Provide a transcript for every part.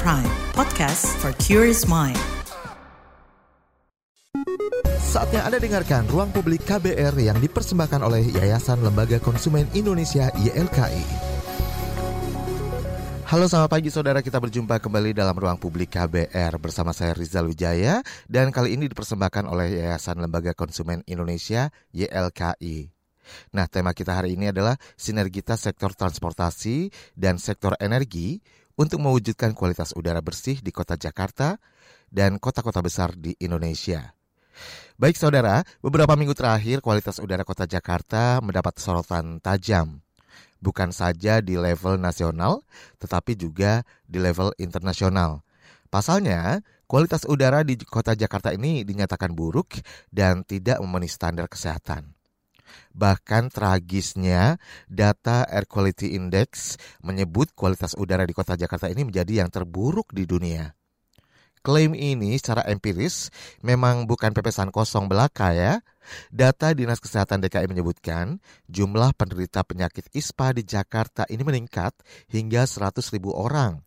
Prime, podcast for curious mind. Saatnya Anda dengarkan Ruang Publik KBR yang dipersembahkan oleh Yayasan Lembaga Konsumen Indonesia YLKI. Halo selamat pagi saudara kita berjumpa kembali dalam ruang publik KBR bersama saya Rizal Wijaya dan kali ini dipersembahkan oleh Yayasan Lembaga Konsumen Indonesia YLKI. Nah tema kita hari ini adalah sinergitas sektor transportasi dan sektor energi untuk mewujudkan kualitas udara bersih di kota Jakarta dan kota-kota besar di Indonesia. Baik saudara, beberapa minggu terakhir kualitas udara kota Jakarta mendapat sorotan tajam bukan saja di level nasional, tetapi juga di level internasional. Pasalnya, kualitas udara di kota Jakarta ini dinyatakan buruk dan tidak memenuhi standar kesehatan. Bahkan tragisnya, data Air Quality Index menyebut kualitas udara di kota Jakarta ini menjadi yang terburuk di dunia. Klaim ini secara empiris memang bukan pepesan kosong belaka ya. Data Dinas Kesehatan DKI menyebutkan jumlah penderita penyakit ISPA di Jakarta ini meningkat hingga 100 ribu orang.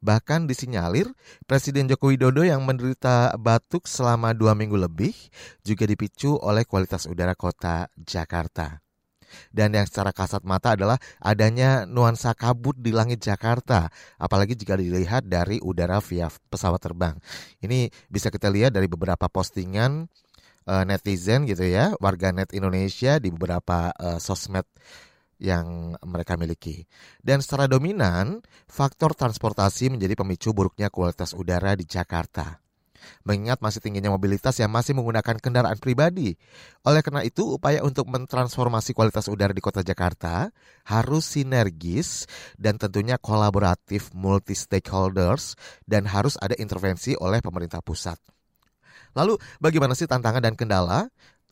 Bahkan disinyalir Presiden Joko Widodo yang menderita batuk selama dua minggu lebih juga dipicu oleh kualitas udara kota Jakarta. Dan yang secara kasat mata adalah adanya nuansa kabut di langit Jakarta, apalagi jika dilihat dari udara via pesawat terbang. Ini bisa kita lihat dari beberapa postingan uh, netizen gitu ya, warga net Indonesia di beberapa uh, sosmed yang mereka miliki. Dan secara dominan, faktor transportasi menjadi pemicu buruknya kualitas udara di Jakarta mengingat masih tingginya mobilitas yang masih menggunakan kendaraan pribadi. Oleh karena itu, upaya untuk mentransformasi kualitas udara di kota Jakarta harus sinergis dan tentunya kolaboratif multi stakeholders dan harus ada intervensi oleh pemerintah pusat. Lalu, bagaimana sih tantangan dan kendala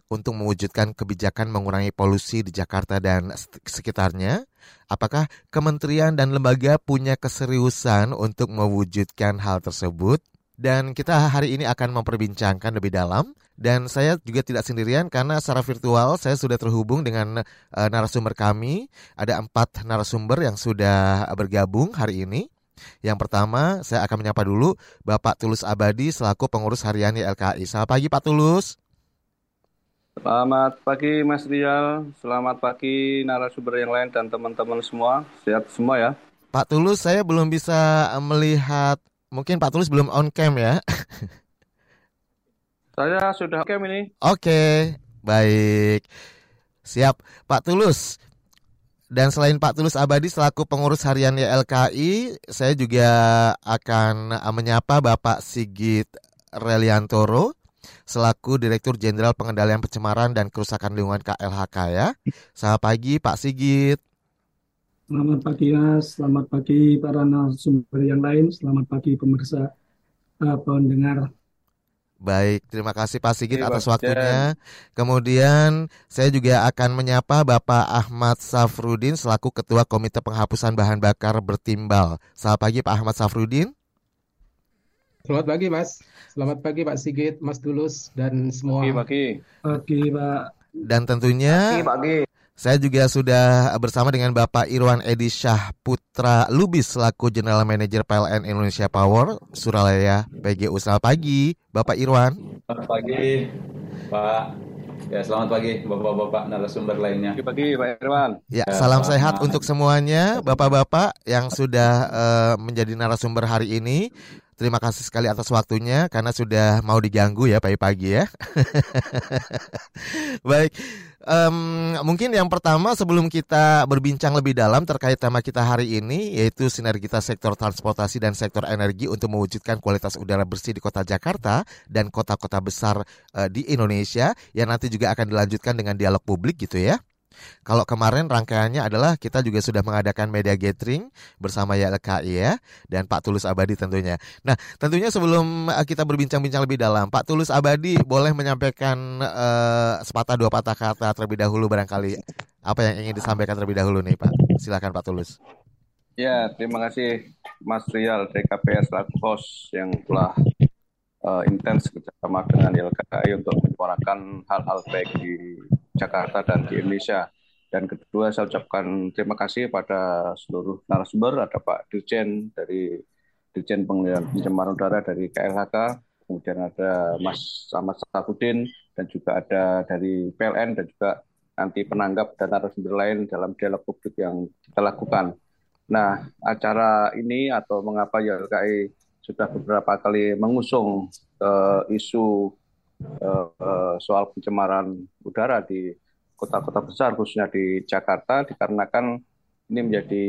untuk mewujudkan kebijakan mengurangi polusi di Jakarta dan sekitarnya? Apakah kementerian dan lembaga punya keseriusan untuk mewujudkan hal tersebut? Dan kita hari ini akan memperbincangkan lebih dalam dan saya juga tidak sendirian karena secara virtual saya sudah terhubung dengan uh, narasumber kami. Ada empat narasumber yang sudah bergabung hari ini. Yang pertama, saya akan menyapa dulu Bapak Tulus Abadi selaku pengurus harian YLKI. Selamat pagi Pak Tulus. Selamat pagi Mas Rial, selamat pagi narasumber yang lain dan teman-teman semua. Sehat semua ya. Pak Tulus, saya belum bisa melihat mungkin Pak Tulus belum on cam ya. Saya sudah on cam ini. Oke, baik. Siap, Pak Tulus. Dan selain Pak Tulus Abadi selaku pengurus harian YLKI, saya juga akan menyapa Bapak Sigit Reliantoro selaku Direktur Jenderal Pengendalian Pencemaran dan Kerusakan Lingkungan KLHK ya. Selamat pagi Pak Sigit. Selamat pagi Mas, selamat pagi para narasumber yang lain, selamat pagi pemirsa uh, pendengar. Baik, terima kasih Pak Sigit atas waktunya. Kemudian saya juga akan menyapa Bapak Ahmad Safrudin selaku Ketua Komite Penghapusan Bahan Bakar Bertimbal. Selamat pagi Pak Ahmad Safrudin. Selamat pagi Mas. Selamat pagi Pak Sigit, Mas Tulus dan semua. Pagi, pagi. Pagi Pak. Dan tentunya Pagi, pagi. Saya juga sudah bersama dengan Bapak Irwan Edi Syah Putra Lubis selaku General Manager PLN Indonesia Power Suralaya PGU. Selamat pagi, Bapak Irwan. Selamat pagi, Pak. Ya, selamat pagi Bapak-bapak narasumber lainnya. Pagi, pagi Pak Irwan. Ya, salam sehat untuk semuanya, Bapak-bapak yang sudah uh, menjadi narasumber hari ini. Terima kasih sekali atas waktunya karena sudah mau diganggu ya pagi-pagi ya. Baik, um, mungkin yang pertama sebelum kita berbincang lebih dalam terkait tema kita hari ini yaitu sinergitas sektor transportasi dan sektor energi untuk mewujudkan kualitas udara bersih di kota Jakarta dan kota-kota besar uh, di Indonesia yang nanti juga akan dilanjutkan dengan dialog publik gitu ya. Kalau kemarin rangkaiannya adalah kita juga sudah mengadakan media gathering bersama YLKI ya dan Pak Tulus Abadi tentunya. Nah, tentunya sebelum eh, kita berbincang-bincang lebih dalam, Pak Tulus Abadi boleh menyampaikan uh, sepatah dua patah kata terlebih dahulu barangkali apa yang ingin disampaikan terlebih dahulu nih, Pak. Silakan Pak Tulus. Ya, terima kasih Mas Rial selaku host yang telah uh, intens bersama dengan YLKI untuk menyuarakan hal-hal baik di Jakarta dan di Indonesia. Dan kedua saya ucapkan terima kasih pada seluruh narasumber, ada Pak Dirjen dari Dirjen Pengendalian Pencemaran Udara dari KLHK, kemudian ada Mas Ahmad Safudin, dan juga ada dari PLN dan juga nanti penanggap dan narasumber lain dalam dialog publik yang kita lakukan. Nah, acara ini atau mengapa YLKI sudah beberapa kali mengusung uh, isu soal pencemaran udara di kota-kota besar, khususnya di Jakarta, dikarenakan ini menjadi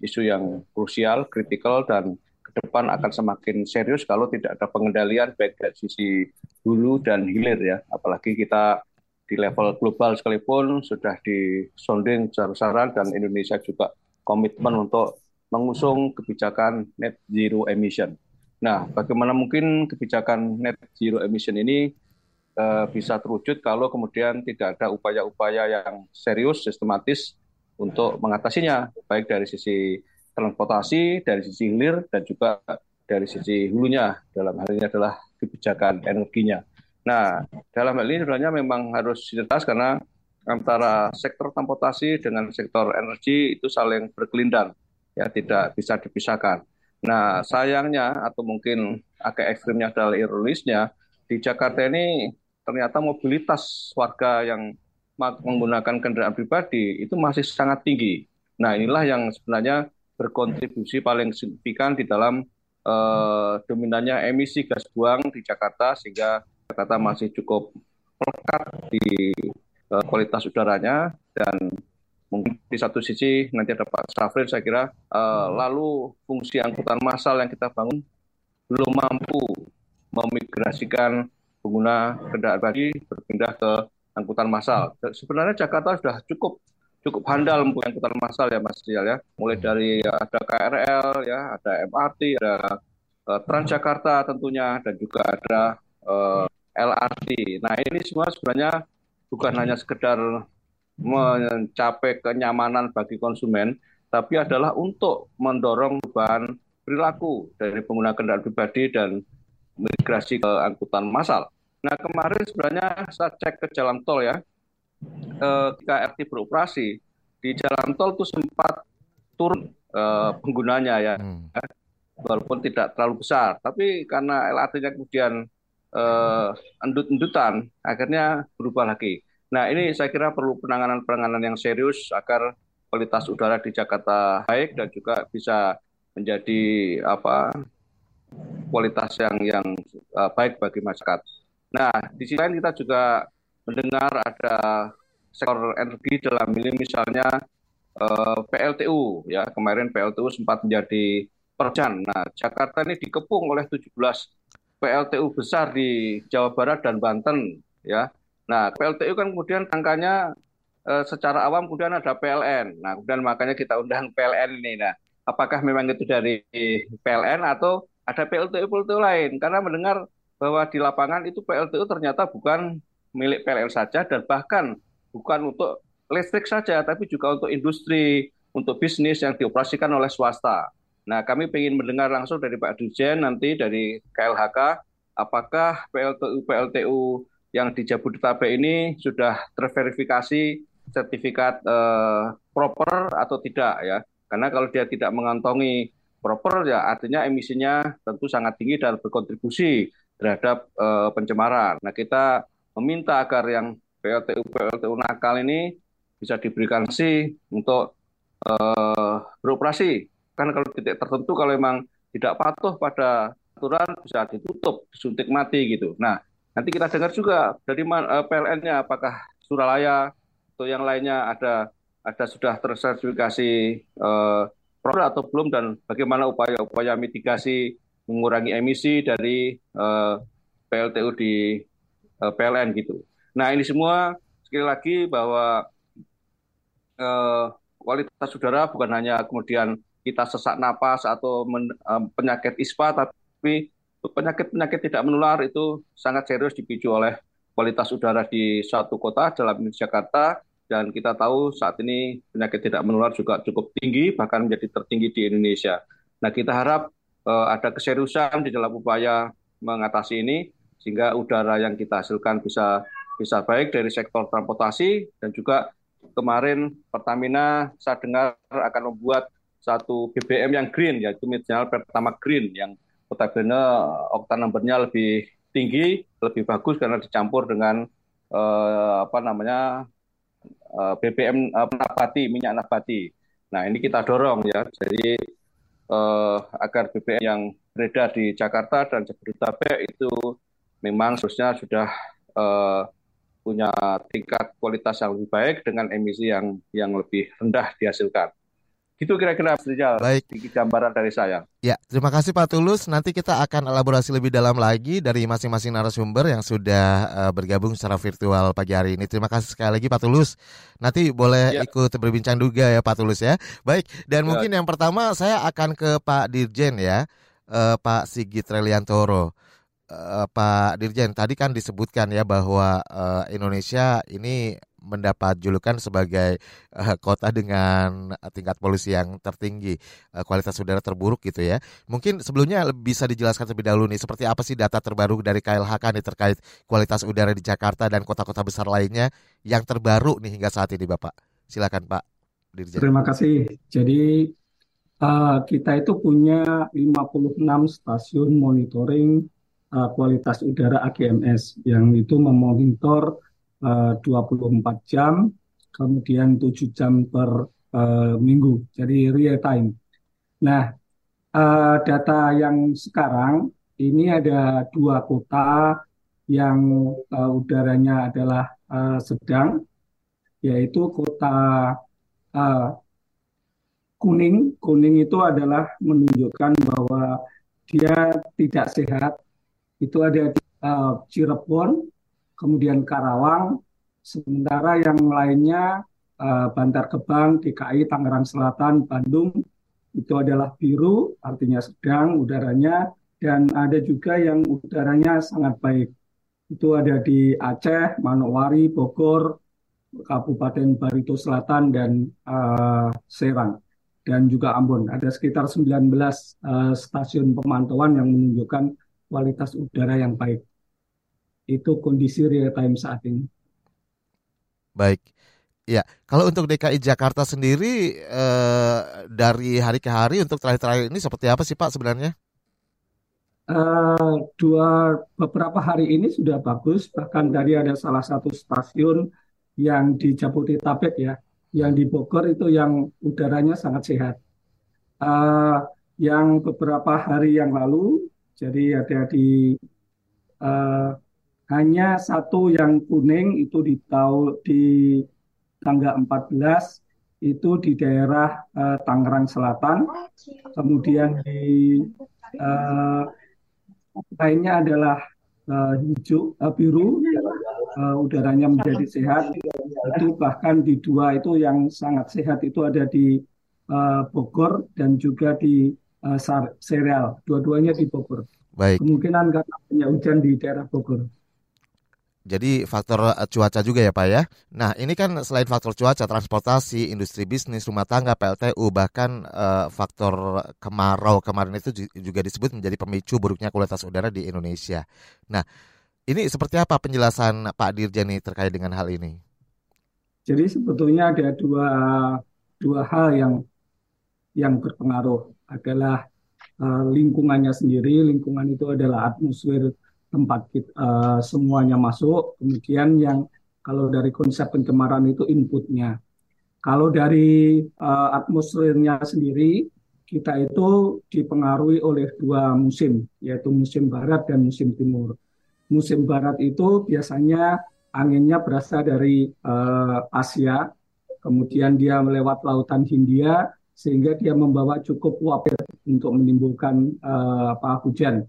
isu yang krusial, kritikal, dan ke depan akan semakin serius kalau tidak ada pengendalian baik dari sisi hulu dan hilir ya. Apalagi kita di level global sekalipun sudah disonding besar-besaran dan Indonesia juga komitmen untuk mengusung kebijakan net zero emission. Nah, bagaimana mungkin kebijakan net zero emission ini uh, bisa terwujud kalau kemudian tidak ada upaya-upaya yang serius, sistematis untuk mengatasinya, baik dari sisi transportasi, dari sisi hilir, dan juga dari sisi hulunya, dalam hal ini adalah kebijakan energinya. Nah, dalam hal ini sebenarnya memang harus dijelas karena antara sektor transportasi dengan sektor energi itu saling berkelindan, ya tidak bisa dipisahkan. Nah, sayangnya atau mungkin agak ekstrimnya adalah ironisnya, di Jakarta ini ternyata mobilitas warga yang menggunakan kendaraan pribadi itu masih sangat tinggi. Nah, inilah yang sebenarnya berkontribusi paling signifikan di dalam uh, dominannya emisi gas buang di Jakarta sehingga Jakarta masih cukup melekat di uh, kualitas udaranya dan mungkin di satu sisi nanti ada Pak Safrin saya kira uh, lalu fungsi angkutan massal yang kita bangun belum mampu memigrasikan pengguna kendaraan pribadi berpindah ke angkutan massal. Sebenarnya Jakarta sudah cukup cukup handal mempunyai angkutan massal ya Mas Rial ya. Mulai dari ya, ada KRL ya, ada MRT, ada uh, Transjakarta tentunya dan juga ada uh, eh, LRT. Nah, ini semua sebenarnya bukan hanya sekedar mencapai kenyamanan bagi konsumen, tapi adalah untuk mendorong perubahan perilaku dari pengguna kendaraan pribadi dan migrasi ke angkutan massal. Nah kemarin sebenarnya saya cek ke jalan tol ya, eh, ketika RT beroperasi di jalan tol itu sempat turun eh, penggunanya ya, hmm. walaupun tidak terlalu besar. Tapi karena LRT-nya kemudian eh, endut-endutan, akhirnya berubah lagi. Nah ini saya kira perlu penanganan-penanganan yang serius agar kualitas udara di Jakarta baik dan juga bisa menjadi apa kualitas yang yang uh, baik bagi masyarakat. Nah, di sisi lain kita juga mendengar ada sektor energi dalam ini misalnya uh, eh, PLTU ya kemarin PLTU sempat menjadi perjan. Nah, Jakarta ini dikepung oleh 17 PLTU besar di Jawa Barat dan Banten ya. Nah, PLTU kan kemudian angkanya uh, secara awam kemudian ada PLN. Nah, kemudian makanya kita undang PLN ini. Nah, apakah memang itu dari PLN atau ada PLTU-PLTU lain karena mendengar bahwa di lapangan itu PLTU ternyata bukan milik PLN saja dan bahkan bukan untuk listrik saja tapi juga untuk industri, untuk bisnis yang dioperasikan oleh swasta. Nah, kami ingin mendengar langsung dari Pak Dujen nanti dari KLHK apakah PLTU-PLTU yang di Jabodetabek ini sudah terverifikasi sertifikat eh, proper atau tidak ya. Karena kalau dia tidak mengantongi proper ya artinya emisinya tentu sangat tinggi dan berkontribusi terhadap uh, pencemaran. Nah, kita meminta agar yang PLTU PLTU nakal ini bisa diberikan sih untuk uh, beroperasi. Kan kalau titik tertentu kalau memang tidak patuh pada aturan bisa ditutup, disuntik mati gitu. Nah, nanti kita dengar juga dari uh, eh, PLN-nya apakah Suralaya atau yang lainnya ada ada sudah tersertifikasi proper atau belum dan bagaimana upaya-upaya mitigasi mengurangi emisi dari eh, PLTU di eh, PLN gitu. Nah ini semua sekali lagi bahwa uh, kualitas udara bukan hanya kemudian kita sesak napas atau penyakit ISPA, tapi penyakit-penyakit tidak menular itu sangat serius dipicu oleh kualitas udara di suatu kota dalam Jakarta dan kita tahu saat ini penyakit tidak menular juga cukup tinggi bahkan menjadi tertinggi di Indonesia. Nah kita harap uh, ada keseriusan di dalam upaya mengatasi ini sehingga udara yang kita hasilkan bisa bisa baik dari sektor transportasi dan juga kemarin Pertamina saya dengar akan membuat satu BBM yang green yaitu mineral pertama green yang notabene oktan numbernya lebih tinggi, lebih bagus karena dicampur dengan uh, apa namanya uh, BBM uh, nabati, minyak nabati. Nah ini kita dorong ya, jadi uh, agar BBM yang beredar di Jakarta dan Jabodetabek itu memang seharusnya sudah uh, punya tingkat kualitas yang lebih baik dengan emisi yang yang lebih rendah dihasilkan. Itu kira-kira Rizal, Baik. gambaran dari saya. Ya, terima kasih Pak Tulus. Nanti kita akan elaborasi lebih dalam lagi dari masing-masing narasumber yang sudah uh, bergabung secara virtual pagi hari ini. Terima kasih sekali lagi Pak Tulus. Nanti boleh ya. ikut berbincang juga ya Pak Tulus ya. Baik, dan ya. mungkin yang pertama saya akan ke Pak Dirjen ya, uh, Pak Sigit Reliantoro. Uh, Pak Dirjen, tadi kan disebutkan ya bahwa uh, Indonesia ini mendapat julukan sebagai uh, kota dengan tingkat polusi yang tertinggi, uh, kualitas udara terburuk gitu ya. Mungkin sebelumnya bisa dijelaskan terlebih dahulu nih seperti apa sih data terbaru dari KLHK nih terkait kualitas udara di Jakarta dan kota-kota besar lainnya yang terbaru nih hingga saat ini Bapak. Silakan Pak Dirjen. Terima kasih. Jadi uh, kita itu punya 56 stasiun monitoring kualitas udara AGMS yang itu memonitor 24 eh, jam, kemudian 7 jam per uh, minggu, jadi real time. Nah, uh, data yang sekarang ini ada dua kota yang uh, udaranya adalah uh, sedang, yaitu kota uh, kuning. Kuning itu adalah menunjukkan bahwa dia tidak sehat. Itu ada uh, Cirebon, kemudian Karawang, sementara yang lainnya uh, Bantar Gebang, DKI, Tangerang Selatan, Bandung itu adalah biru, artinya sedang udaranya, dan ada juga yang udaranya sangat baik. Itu ada di Aceh, Manokwari, Bogor, Kabupaten Barito Selatan, dan uh, Serang, dan juga Ambon. Ada sekitar 19 uh, stasiun pemantauan yang menunjukkan kualitas udara yang baik itu kondisi real time saat ini. Baik. Ya, kalau untuk DKI Jakarta sendiri eh, dari hari ke hari untuk terakhir-terakhir ini seperti apa sih Pak sebenarnya? Uh, dua beberapa hari ini sudah bagus, bahkan tadi ada salah satu stasiun yang di Jabodetabek ya, yang di Bogor itu yang udaranya sangat sehat. Uh, yang beberapa hari yang lalu, jadi ada di uh, hanya satu yang kuning itu di tahun di tanggal 14 itu di daerah uh, Tangerang Selatan. Kemudian di uh, lainnya adalah uh, hijau uh, biru uh, udaranya menjadi sehat. Itu bahkan di dua itu yang sangat sehat itu ada di uh, Bogor dan juga di uh, Serial. Dua-duanya di Bogor. Baik. Kemungkinan karena hujan di daerah Bogor. Jadi faktor eh, cuaca juga ya Pak ya. Nah ini kan selain faktor cuaca, transportasi, industri bisnis, rumah tangga, PLTU, bahkan uh, faktor kemarau kemarin itu juga disebut menjadi pemicu buruknya kualitas udara di Indonesia. Nah ini seperti apa penjelasan Pak Dirjen terkait dengan hal ini? Jadi sebetulnya ada dua dua hal yang yang berpengaruh adalah uh, lingkungannya sendiri. Lingkungan itu adalah atmosfer tempat kita, uh, semuanya masuk. Kemudian yang kalau dari konsep pencemaran itu inputnya. Kalau dari uh, atmosfernya sendiri, kita itu dipengaruhi oleh dua musim, yaitu musim barat dan musim timur. Musim barat itu biasanya anginnya berasal dari uh, Asia, kemudian dia melewat lautan Hindia, sehingga dia membawa cukup wapir untuk menimbulkan uh, apa hujan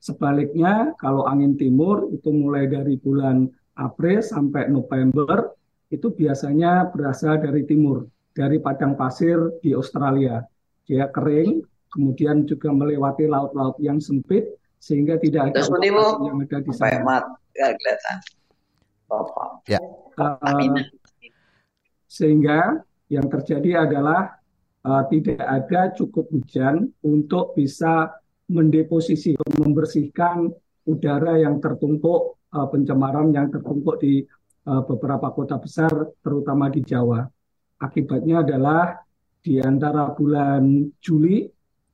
Sebaliknya, kalau angin timur itu mulai dari bulan April sampai November, itu biasanya berasal dari timur, dari padang pasir di Australia. Dia kering, kemudian juga melewati laut-laut yang sempit, sehingga tidak ada yang ada di sana. Ya, kelihatan. Ya. Uh, sehingga yang terjadi adalah uh, tidak ada cukup hujan untuk bisa mendeposisi, membersihkan udara yang tertumpuk, uh, pencemaran yang tertumpuk di uh, beberapa kota besar, terutama di Jawa. Akibatnya adalah di antara bulan Juli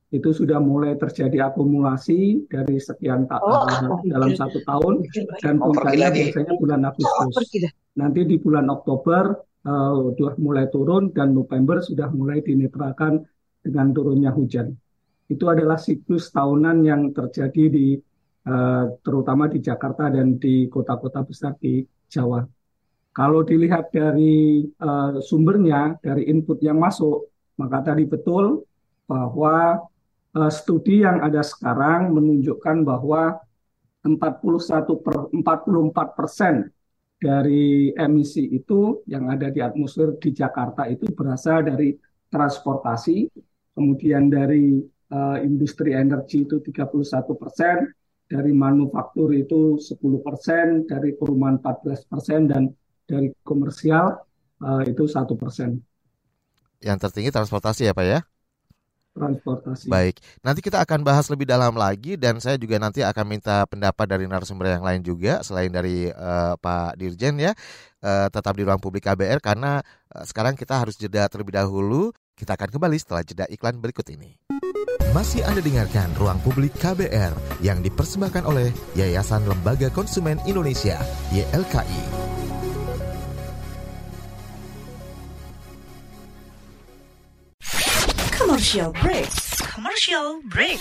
itu sudah mulai terjadi akumulasi dari sekian tahun oh, dalam satu tahun dan puncaknya biasanya bulan Agustus. Nanti di bulan Oktober uh, sudah mulai turun dan November sudah mulai dinetralkan dengan turunnya hujan. Itu adalah siklus tahunan yang terjadi di uh, terutama di Jakarta dan di kota-kota besar di Jawa. Kalau dilihat dari uh, sumbernya, dari input yang masuk, maka tadi betul bahwa uh, studi yang ada sekarang menunjukkan bahwa 41 per 44 persen dari emisi itu yang ada di atmosfer di Jakarta itu berasal dari transportasi, kemudian dari uh, industri energi itu 31 persen, dari manufaktur itu 10 persen, dari perumahan 14 persen, dan dari komersial uh, itu satu persen. Yang tertinggi transportasi ya Pak ya? Transportasi. Baik, nanti kita akan bahas lebih dalam lagi dan saya juga nanti akan minta pendapat dari narasumber yang lain juga selain dari uh, Pak Dirjen ya. Uh, tetap di ruang publik KBR karena uh, sekarang kita harus jeda terlebih dahulu. Kita akan kembali setelah jeda iklan berikut ini. Masih Anda dengarkan Ruang Publik KBR yang dipersembahkan oleh Yayasan Lembaga Konsumen Indonesia, YLKI. Commercial break. Commercial break.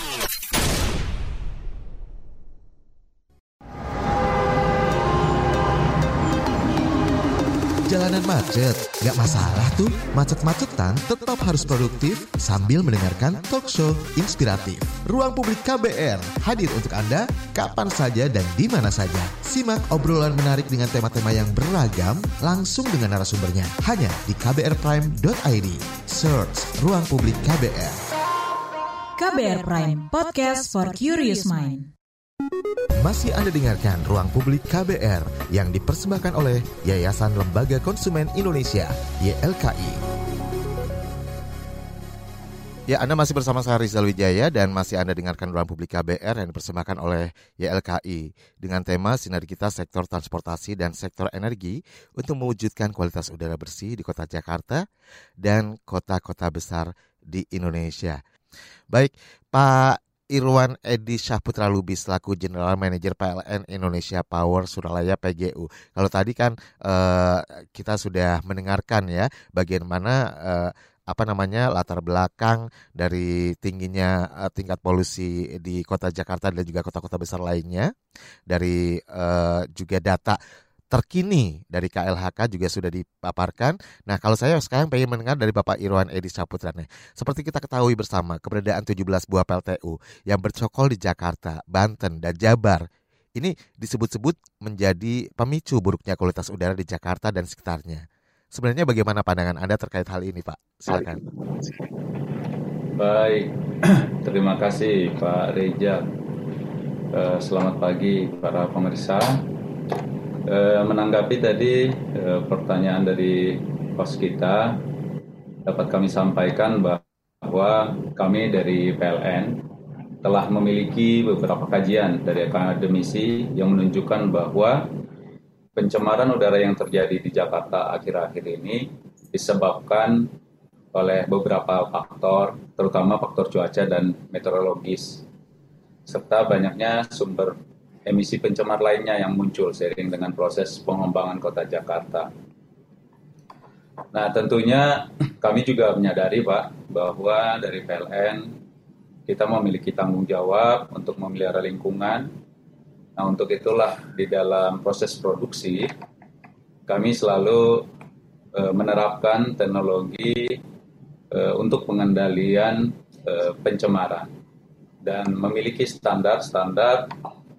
Jalanan macet, nggak masalah tuh. Macet-macetan tetap harus produktif sambil mendengarkan talk show inspiratif. Ruang Publik KBR hadir untuk Anda kapan saja dan di mana saja. Simak obrolan menarik dengan tema-tema yang beragam langsung dengan narasumbernya hanya di kbrprime.id. Search Ruang Publik KBR. KBR Prime, podcast for curious mind. Masih Anda dengarkan Ruang Publik KBR yang dipersembahkan oleh Yayasan Lembaga Konsumen Indonesia, YLKI. Ya, Anda masih bersama saya Rizal Wijaya dan masih Anda dengarkan Ruang Publik KBR yang dipersembahkan oleh YLKI dengan tema sinergitas sektor transportasi dan sektor energi untuk mewujudkan kualitas udara bersih di kota Jakarta dan kota-kota besar di Indonesia. Baik, Pak Irwan Edi Syahputra Lubis selaku General Manager PLN Indonesia Power Suralaya PGU. Kalau tadi kan uh, kita sudah mendengarkan ya bagaimana uh, apa namanya latar belakang dari tingginya uh, tingkat polusi di kota Jakarta dan juga kota-kota besar lainnya dari uh, juga data terkini dari KLHK juga sudah dipaparkan. Nah, kalau saya sekarang pengen mendengar dari Bapak Irwan Edi Saputra nih. Seperti kita ketahui bersama, keberadaan 17 buah PLTU yang bercokol di Jakarta, Banten, dan Jabar ini disebut-sebut menjadi pemicu buruknya kualitas udara di Jakarta dan sekitarnya. Sebenarnya bagaimana pandangan Anda terkait hal ini, Pak? Silakan. Baik, terima kasih Pak Reja. Eh, selamat pagi para pemirsa Eh, menanggapi tadi eh, pertanyaan dari pos kita, dapat kami sampaikan bahwa kami dari PLN telah memiliki beberapa kajian dari akademisi yang menunjukkan bahwa pencemaran udara yang terjadi di Jakarta akhir-akhir ini disebabkan oleh beberapa faktor, terutama faktor cuaca dan meteorologis, serta banyaknya sumber emisi pencemar lainnya yang muncul seiring dengan proses pengembangan kota Jakarta. Nah, tentunya kami juga menyadari, Pak, bahwa dari PLN kita memiliki tanggung jawab untuk memelihara lingkungan. Nah, untuk itulah di dalam proses produksi kami selalu e, menerapkan teknologi e, untuk pengendalian e, pencemaran dan memiliki standar-standar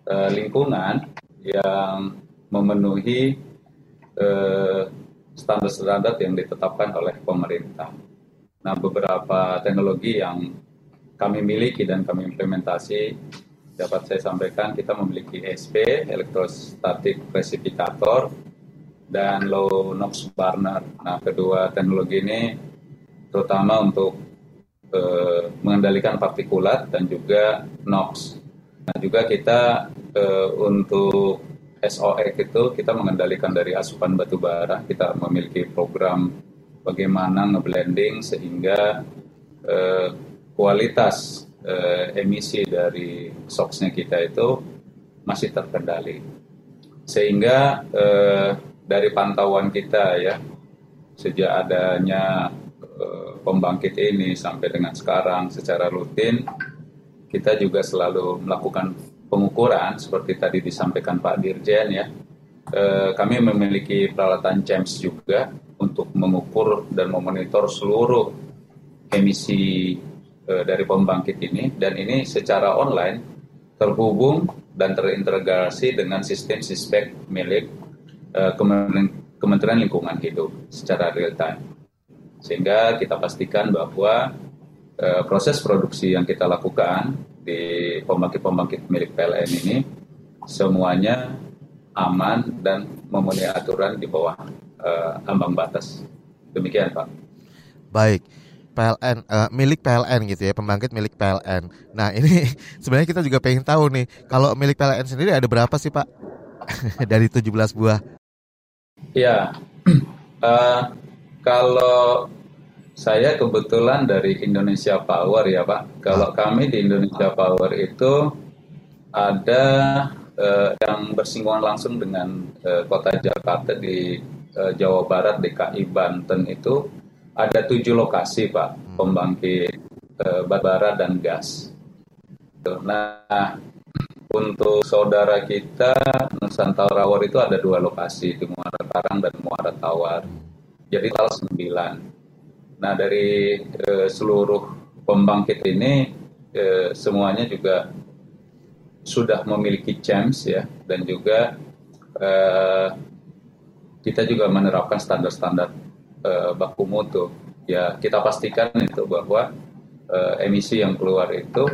uh, lingkungan yang memenuhi standar standar-standar yang ditetapkan oleh pemerintah. Nah, beberapa teknologi yang kami miliki dan kami implementasi dapat saya sampaikan kita memiliki SP elektrostatik precipitator dan low NOx burner. Nah, kedua teknologi ini terutama untuk eh, mengendalikan partikulat dan juga NOx. Nah, juga kita uh, untuk SOX itu kita mengendalikan dari asupan batu bara. Kita memiliki program bagaimana ngeblending sehingga uh, kualitas uh, emisi dari SOx-nya kita itu masih terkendali. Sehingga uh, dari pantauan kita ya sejak adanya pembangkit ini sampai dengan sekarang secara rutin kita juga selalu melakukan pengukuran seperti tadi disampaikan Pak Dirjen ya. E, kami memiliki peralatan CHEMS juga untuk mengukur dan memonitor seluruh emisi e, dari pembangkit ini dan ini secara online terhubung dan terintegrasi dengan sistem sispek milik e, Kementerian, Kementerian Lingkungan Hidup secara real time. Sehingga kita pastikan bahwa e, proses produksi yang kita lakukan di pembangkit-pembangkit milik PLN ini semuanya aman dan memenuhi aturan di bawah uh, ambang batas. Demikian, Pak. Baik. PLN uh, eh, milik PLN gitu ya, pembangkit milik PLN. Nah, ini sebenarnya kita juga pengen tahu nih, kalau milik PLN sendiri ada berapa sih, Pak? Dari 17 buah. Ya. Uh, kalau saya kebetulan dari Indonesia Power ya Pak. Kalau kami di Indonesia Power itu ada uh, yang bersinggungan langsung dengan uh, kota Jakarta di uh, Jawa Barat, DKI Banten itu ada tujuh lokasi Pak hmm. pembangkit uh, bara dan gas. Nah untuk saudara kita Nusantara Power itu ada dua lokasi di Muara Karang dan Muara Tawar. Jadi total sembilan. Nah dari e, seluruh pembangkit ini e, semuanya juga sudah memiliki CHEMS ya dan juga e, kita juga menerapkan standar-standar e, baku mutu. Ya kita pastikan itu bahwa e, emisi yang keluar itu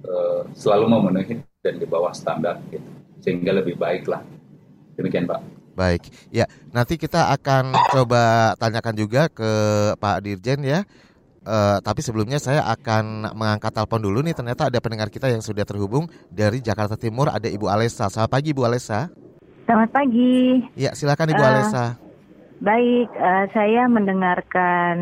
e, selalu memenuhi dan di bawah standar gitu sehingga lebih baik lah. Demikian Pak. Baik, ya nanti kita akan coba tanyakan juga ke Pak Dirjen ya. Uh, tapi sebelumnya saya akan mengangkat telepon dulu nih. Ternyata ada pendengar kita yang sudah terhubung dari Jakarta Timur. Ada Ibu Alesa. Selamat pagi, Ibu Alesa. Selamat pagi. Ya, silakan Ibu uh, Alesa. Baik, uh, saya mendengarkan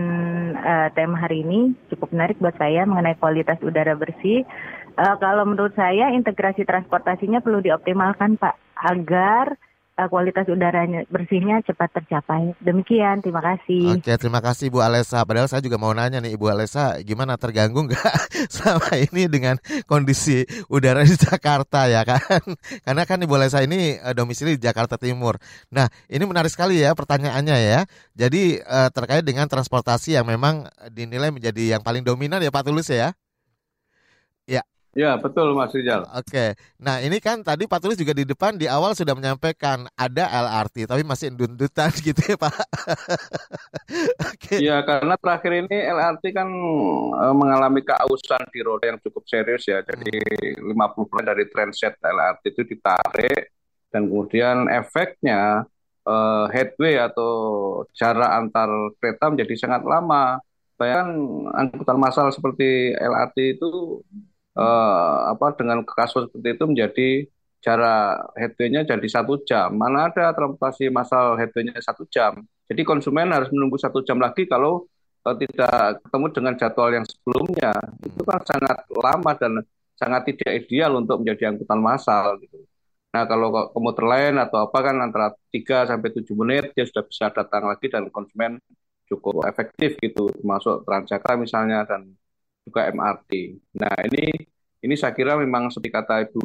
uh, tema hari ini cukup menarik buat saya mengenai kualitas udara bersih. Uh, kalau menurut saya integrasi transportasinya perlu dioptimalkan, Pak, agar uh, kualitas udaranya bersihnya cepat tercapai. Demikian, terima kasih. Oke, terima kasih Bu Alesa. Padahal saya juga mau nanya nih Ibu Alesa, gimana terganggu nggak selama ini dengan kondisi udara di Jakarta ya kan? Karena kan Ibu Alesa ini uh, domisili di Jakarta Timur. Nah, ini menarik sekali ya pertanyaannya ya. Jadi uh, terkait dengan transportasi yang memang dinilai menjadi yang paling dominan ya Pak Tulus ya. Ya, betul Mas Rizal. Oke. Nah, ini kan tadi Pak Tulis juga di depan di awal sudah menyampaikan ada LRT tapi masih dundutan gitu ya, Pak. Oke. Ya, karena terakhir ini LRT kan e, mengalami keausan di roda yang cukup serius ya. Jadi hmm. 50% dari transit LRT itu ditarik dan kemudian efeknya e, headway atau jarak antar kereta menjadi sangat lama. Bayangkan angkutan massal seperti LRT itu uh, apa dengan kasus seperti itu menjadi jarak headway-nya jadi satu jam. Mana ada transportasi massal headway-nya satu jam. Jadi konsumen harus menunggu satu jam lagi kalau uh, tidak ketemu dengan jadwal yang sebelumnya. Itu kan sangat lama dan sangat tidak ideal untuk menjadi angkutan massal gitu. Nah, kalau komuter lain atau apa kan antara 3 sampai 7 menit dia sudah bisa datang lagi dan konsumen cukup efektif gitu, termasuk Transjakarta misalnya dan juga MRT. Nah ini ini saya kira memang seperti kata Ibu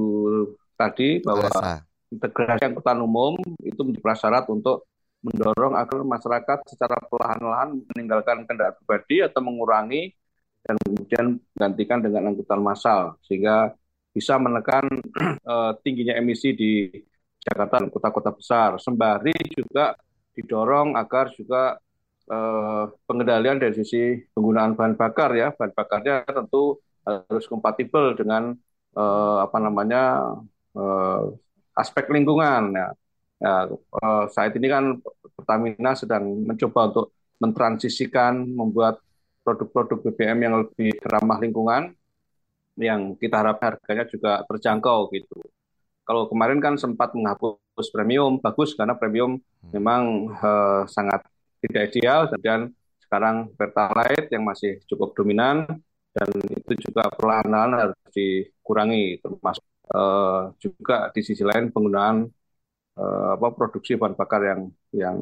tadi bahwa Rasa. integrasi angkutan umum itu menjadi prasyarat untuk mendorong agar masyarakat secara perlahan-lahan meninggalkan kendaraan pribadi atau mengurangi dan kemudian gantikan dengan angkutan massal sehingga bisa menekan uh, tingginya emisi di Jakarta dan kota-kota besar. Sembari juga didorong agar juga eh, pengendalian dari sisi penggunaan bahan bakar ya bahan bakarnya tentu harus kompatibel dengan eh, apa namanya eh, aspek lingkungan ya, ya eh, saat ini kan Pertamina sedang mencoba untuk mentransisikan membuat produk-produk BBM yang lebih ramah lingkungan yang kita harap harganya juga terjangkau gitu. Kalau kemarin kan sempat menghapus premium, bagus karena premium hmm. memang uh, sangat tidak ideal dan sekarang pertalite yang masih cukup dominan dan itu juga perlahan-lahan harus dikurangi termasuk uh, juga di sisi lain penggunaan uh, apa produksi bahan bakar yang yang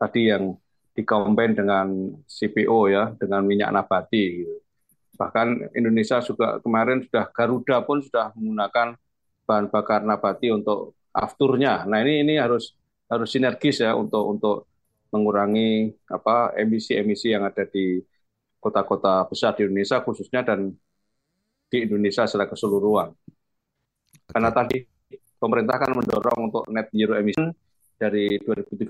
tadi yang dikombin dengan CPO ya dengan minyak nabati gitu. Bahkan Indonesia juga kemarin sudah Garuda pun sudah menggunakan bahan bakar nabati untuk afturnya. Nah, ini ini harus harus sinergis ya untuk untuk mengurangi apa emisi-emisi yang ada di kota-kota besar di Indonesia khususnya dan di Indonesia secara keseluruhan. Karena tadi pemerintah kan mendorong untuk net zero emission dari 2030,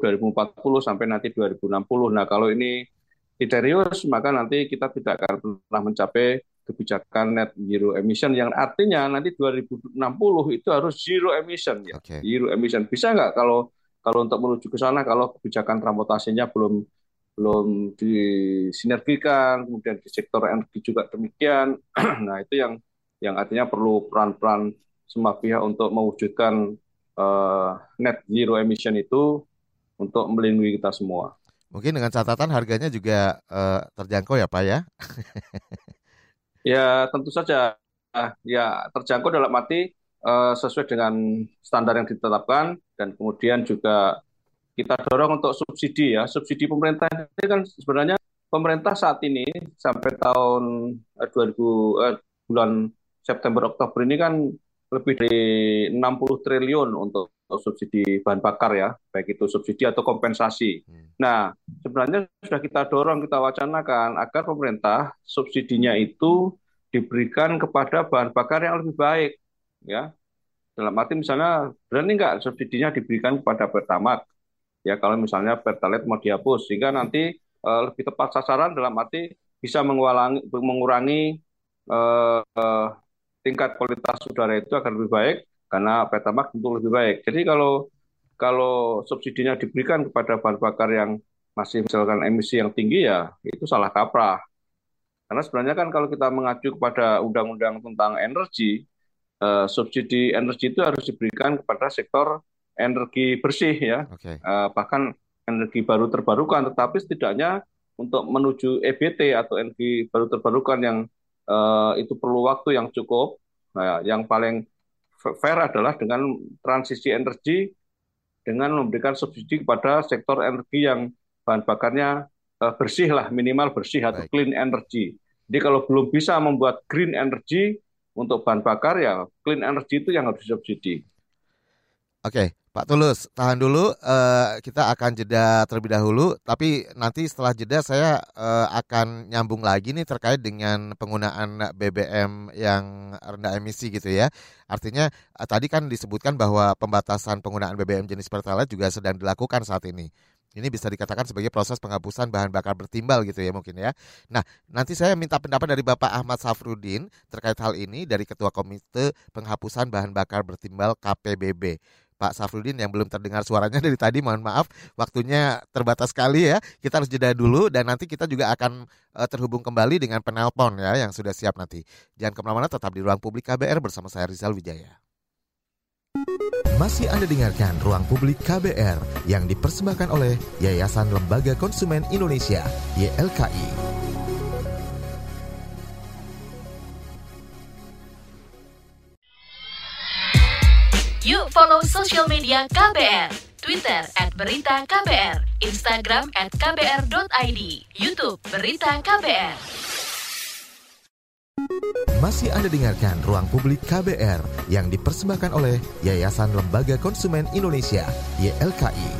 2040 sampai nanti 2060. Nah, kalau ini serius, maka nanti kita tidak akan pernah mencapai kebijakan net zero emission yang artinya nanti 2060 itu harus zero emission ya. Okay. Zero emission. Bisa nggak kalau kalau untuk menuju ke sana kalau kebijakan transportasinya belum belum disinergikan, kemudian di sektor energi juga demikian. nah, itu yang yang artinya perlu peran-peran semua pihak untuk mewujudkan uh, net zero emission itu untuk melindungi kita semua. Mungkin dengan catatan harganya juga uh, terjangkau ya Pak ya? ya tentu saja. Ya terjangkau dalam arti uh, sesuai dengan standar yang ditetapkan dan kemudian juga kita dorong untuk subsidi ya. Subsidi pemerintah ini kan sebenarnya pemerintah saat ini sampai tahun 2000 eh, bulan September Oktober ini kan lebih dari 60 triliun untuk subsidi bahan bakar ya, baik itu subsidi atau kompensasi. Hmm. Nah, sebenarnya sudah kita dorong, kita wacanakan agar pemerintah subsidinya itu diberikan kepada bahan bakar yang lebih baik, ya. Dalam arti misalnya berani nggak subsidinya diberikan kepada Pertamax, ya kalau misalnya Pertalite mau dihapus, sehingga nanti uh, lebih tepat sasaran dalam arti bisa mengurangi, mengurangi uh, uh, tingkat kualitas udara itu akan lebih baik karena Pertamax tentu lebih baik. Jadi kalau kalau subsidinya diberikan kepada bahan bakar yang masih misalkan emisi yang tinggi ya itu salah kaprah. Karena sebenarnya kan kalau kita mengacu kepada undang-undang tentang energi, eh, subsidi energi itu harus diberikan kepada sektor energi bersih ya, okay. eh, bahkan energi baru terbarukan. Tetapi setidaknya untuk menuju EBT atau energi baru terbarukan yang uh, itu perlu waktu yang cukup. Nah, yang paling fair adalah dengan transisi energi dengan memberikan subsidi kepada sektor energi yang bahan bakarnya uh, bersih lah, minimal bersih atau Baik. clean energy. Jadi kalau belum bisa membuat green energy untuk bahan bakar ya clean energy itu yang harus disubsidi. Oke, Pak Tulus, tahan dulu. Uh, kita akan jeda terlebih dahulu. Tapi nanti setelah jeda saya uh, akan nyambung lagi nih terkait dengan penggunaan BBM yang rendah emisi gitu ya. Artinya uh, tadi kan disebutkan bahwa pembatasan penggunaan BBM jenis Pertalite juga sedang dilakukan saat ini. Ini bisa dikatakan sebagai proses penghapusan bahan bakar bertimbal gitu ya mungkin ya. Nah, nanti saya minta pendapat dari Bapak Ahmad Safrudin terkait hal ini dari Ketua Komite Penghapusan Bahan Bakar Bertimbal KPBB. Pak Safrudin yang belum terdengar suaranya dari tadi mohon maaf waktunya terbatas sekali ya kita harus jeda dulu dan nanti kita juga akan uh, terhubung kembali dengan penelpon ya yang sudah siap nanti jangan ke mana-mana tetap di ruang publik KBR bersama saya Rizal Wijaya masih Anda dengarkan Ruang Publik KBR yang dipersembahkan oleh Yayasan Lembaga Konsumen Indonesia YLKI. Yuk follow social media KBR. Twitter at Berita KBR, Instagram at KBR.id, Youtube Berita KBR. Masih Anda dengarkan Ruang Publik KBR yang dipersembahkan oleh Yayasan Lembaga Konsumen Indonesia, YLKI.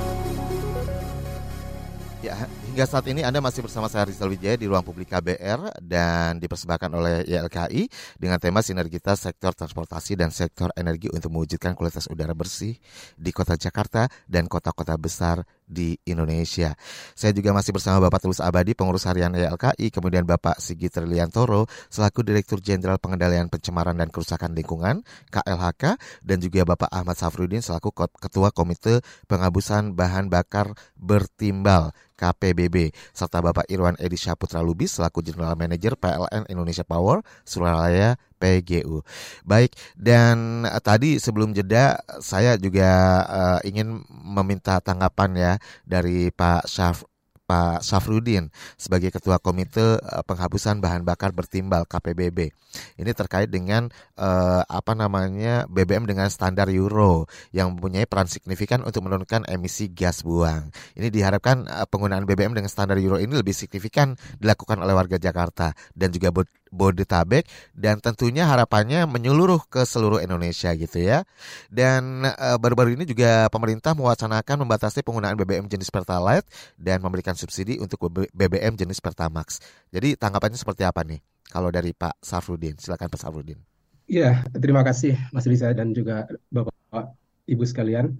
Ya, Hingga saat ini Anda masih bersama saya Rizal Wijaya di ruang publik KBR dan dipersembahkan oleh YLKI dengan tema sinergitas sektor transportasi dan sektor energi untuk mewujudkan kualitas udara bersih di kota Jakarta dan kota-kota besar di Indonesia. Saya juga masih bersama Bapak Tulus Abadi, pengurus harian YLKI, kemudian Bapak Sigit Triliantoro, selaku Direktur Jenderal Pengendalian Pencemaran dan Kerusakan Lingkungan, KLHK, dan juga Bapak Ahmad Safrudin, selaku Ketua Komite Penghabusan Bahan Bakar Bertimbal KPBB serta Bapak Irwan Edi Syaputra Lubis selaku General Manager PLN Indonesia Power Suralaya PGU. Baik dan uh, tadi sebelum jeda saya juga uh, ingin meminta tanggapan ya dari Pak Syaf Pak Safrudin sebagai Ketua Komite uh, Penghapusan Bahan Bakar Bertimbal KPBB. Ini terkait dengan uh, apa namanya BBM dengan standar Euro yang mempunyai peran signifikan untuk menurunkan emisi gas buang. Ini diharapkan uh, penggunaan BBM dengan standar Euro ini lebih signifikan dilakukan oleh warga Jakarta dan juga Bodetabek dan tentunya harapannya menyeluruh ke seluruh Indonesia gitu ya. Dan baru baru-baru ini juga pemerintah mewacanakan membatasi penggunaan BBM jenis Pertalite dan memberikan subsidi untuk BBM jenis Pertamax. Jadi tanggapannya seperti apa nih? Kalau dari Pak Safrudin, silakan Pak Safrudin. Iya, terima kasih Mas Risa dan juga Bapak Ibu sekalian.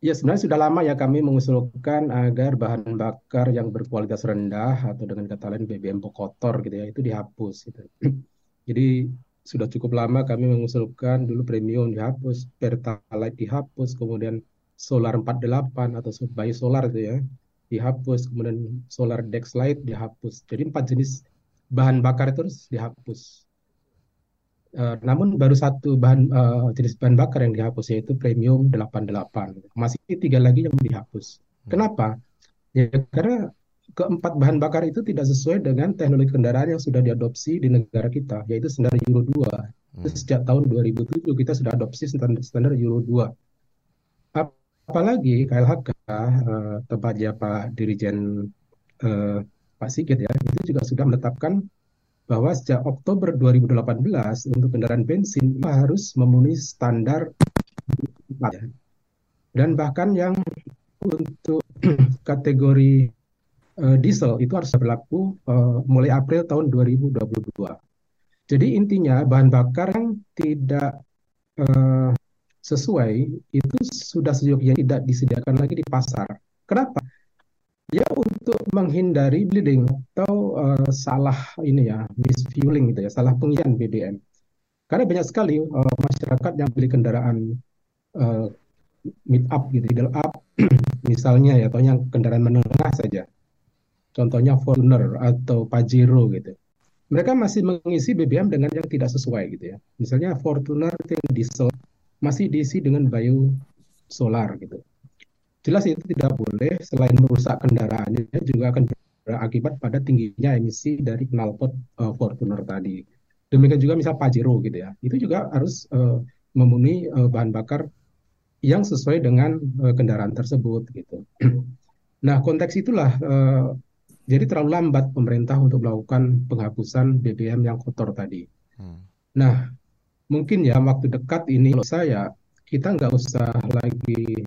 Ya sebenarnya sudah lama ya kami mengusulkan agar bahan bakar yang berkualitas rendah atau dengan kata lain BBM kotor gitu ya itu dihapus gitu. Jadi sudah cukup lama kami mengusulkan dulu premium dihapus, pertalite dihapus, kemudian solar 48 atau bayi solar itu ya dihapus, kemudian solar dexlite dihapus. Jadi empat jenis bahan bakar itu harus dihapus. Uh, namun baru satu bahan uh, jenis bahan bakar yang dihapus yaitu premium 88. Masih tiga lagi yang dihapus. Hmm. Kenapa? Ya karena keempat bahan bakar itu tidak sesuai dengan teknologi kendaraan yang sudah diadopsi di negara kita, yaitu standar Euro 2. Hmm. Sejak tahun 2007 kita sudah adopsi standar, standar Euro 2. Apalagi KLHK, uh, tempatnya Pak Dirijen uh, Pak Sigit ya, itu juga sudah menetapkan bahwa sejak Oktober 2018 untuk kendaraan bensin harus memenuhi standar dan bahkan yang untuk kategori uh, diesel itu harus berlaku uh, mulai April tahun 2022. Jadi intinya bahan bakar yang tidak uh, sesuai itu sudah sejauhnya tidak disediakan lagi di pasar. Kenapa? Ya untuk menghindari bleeding atau uh, salah ini ya misfueling gitu ya salah pengisian BBM karena banyak sekali uh, masyarakat yang beli kendaraan uh, mid up gitu middle up misalnya ya atau yang kendaraan menengah saja. Contohnya Fortuner atau Pajero gitu. Mereka masih mengisi BBM dengan yang tidak sesuai gitu ya. Misalnya Fortuner diesel masih diisi dengan bio solar gitu jelas itu tidak boleh selain merusak kendaraannya juga akan berakibat pada tingginya emisi dari knalpot uh, Fortuner tadi. Demikian juga misal Pajero gitu ya, itu juga harus uh, memenuhi uh, bahan bakar yang sesuai dengan uh, kendaraan tersebut gitu. nah konteks itulah uh, jadi terlalu lambat pemerintah untuk melakukan penghapusan BBM yang kotor tadi. Hmm. Nah mungkin ya waktu dekat ini menurut saya kita nggak usah lagi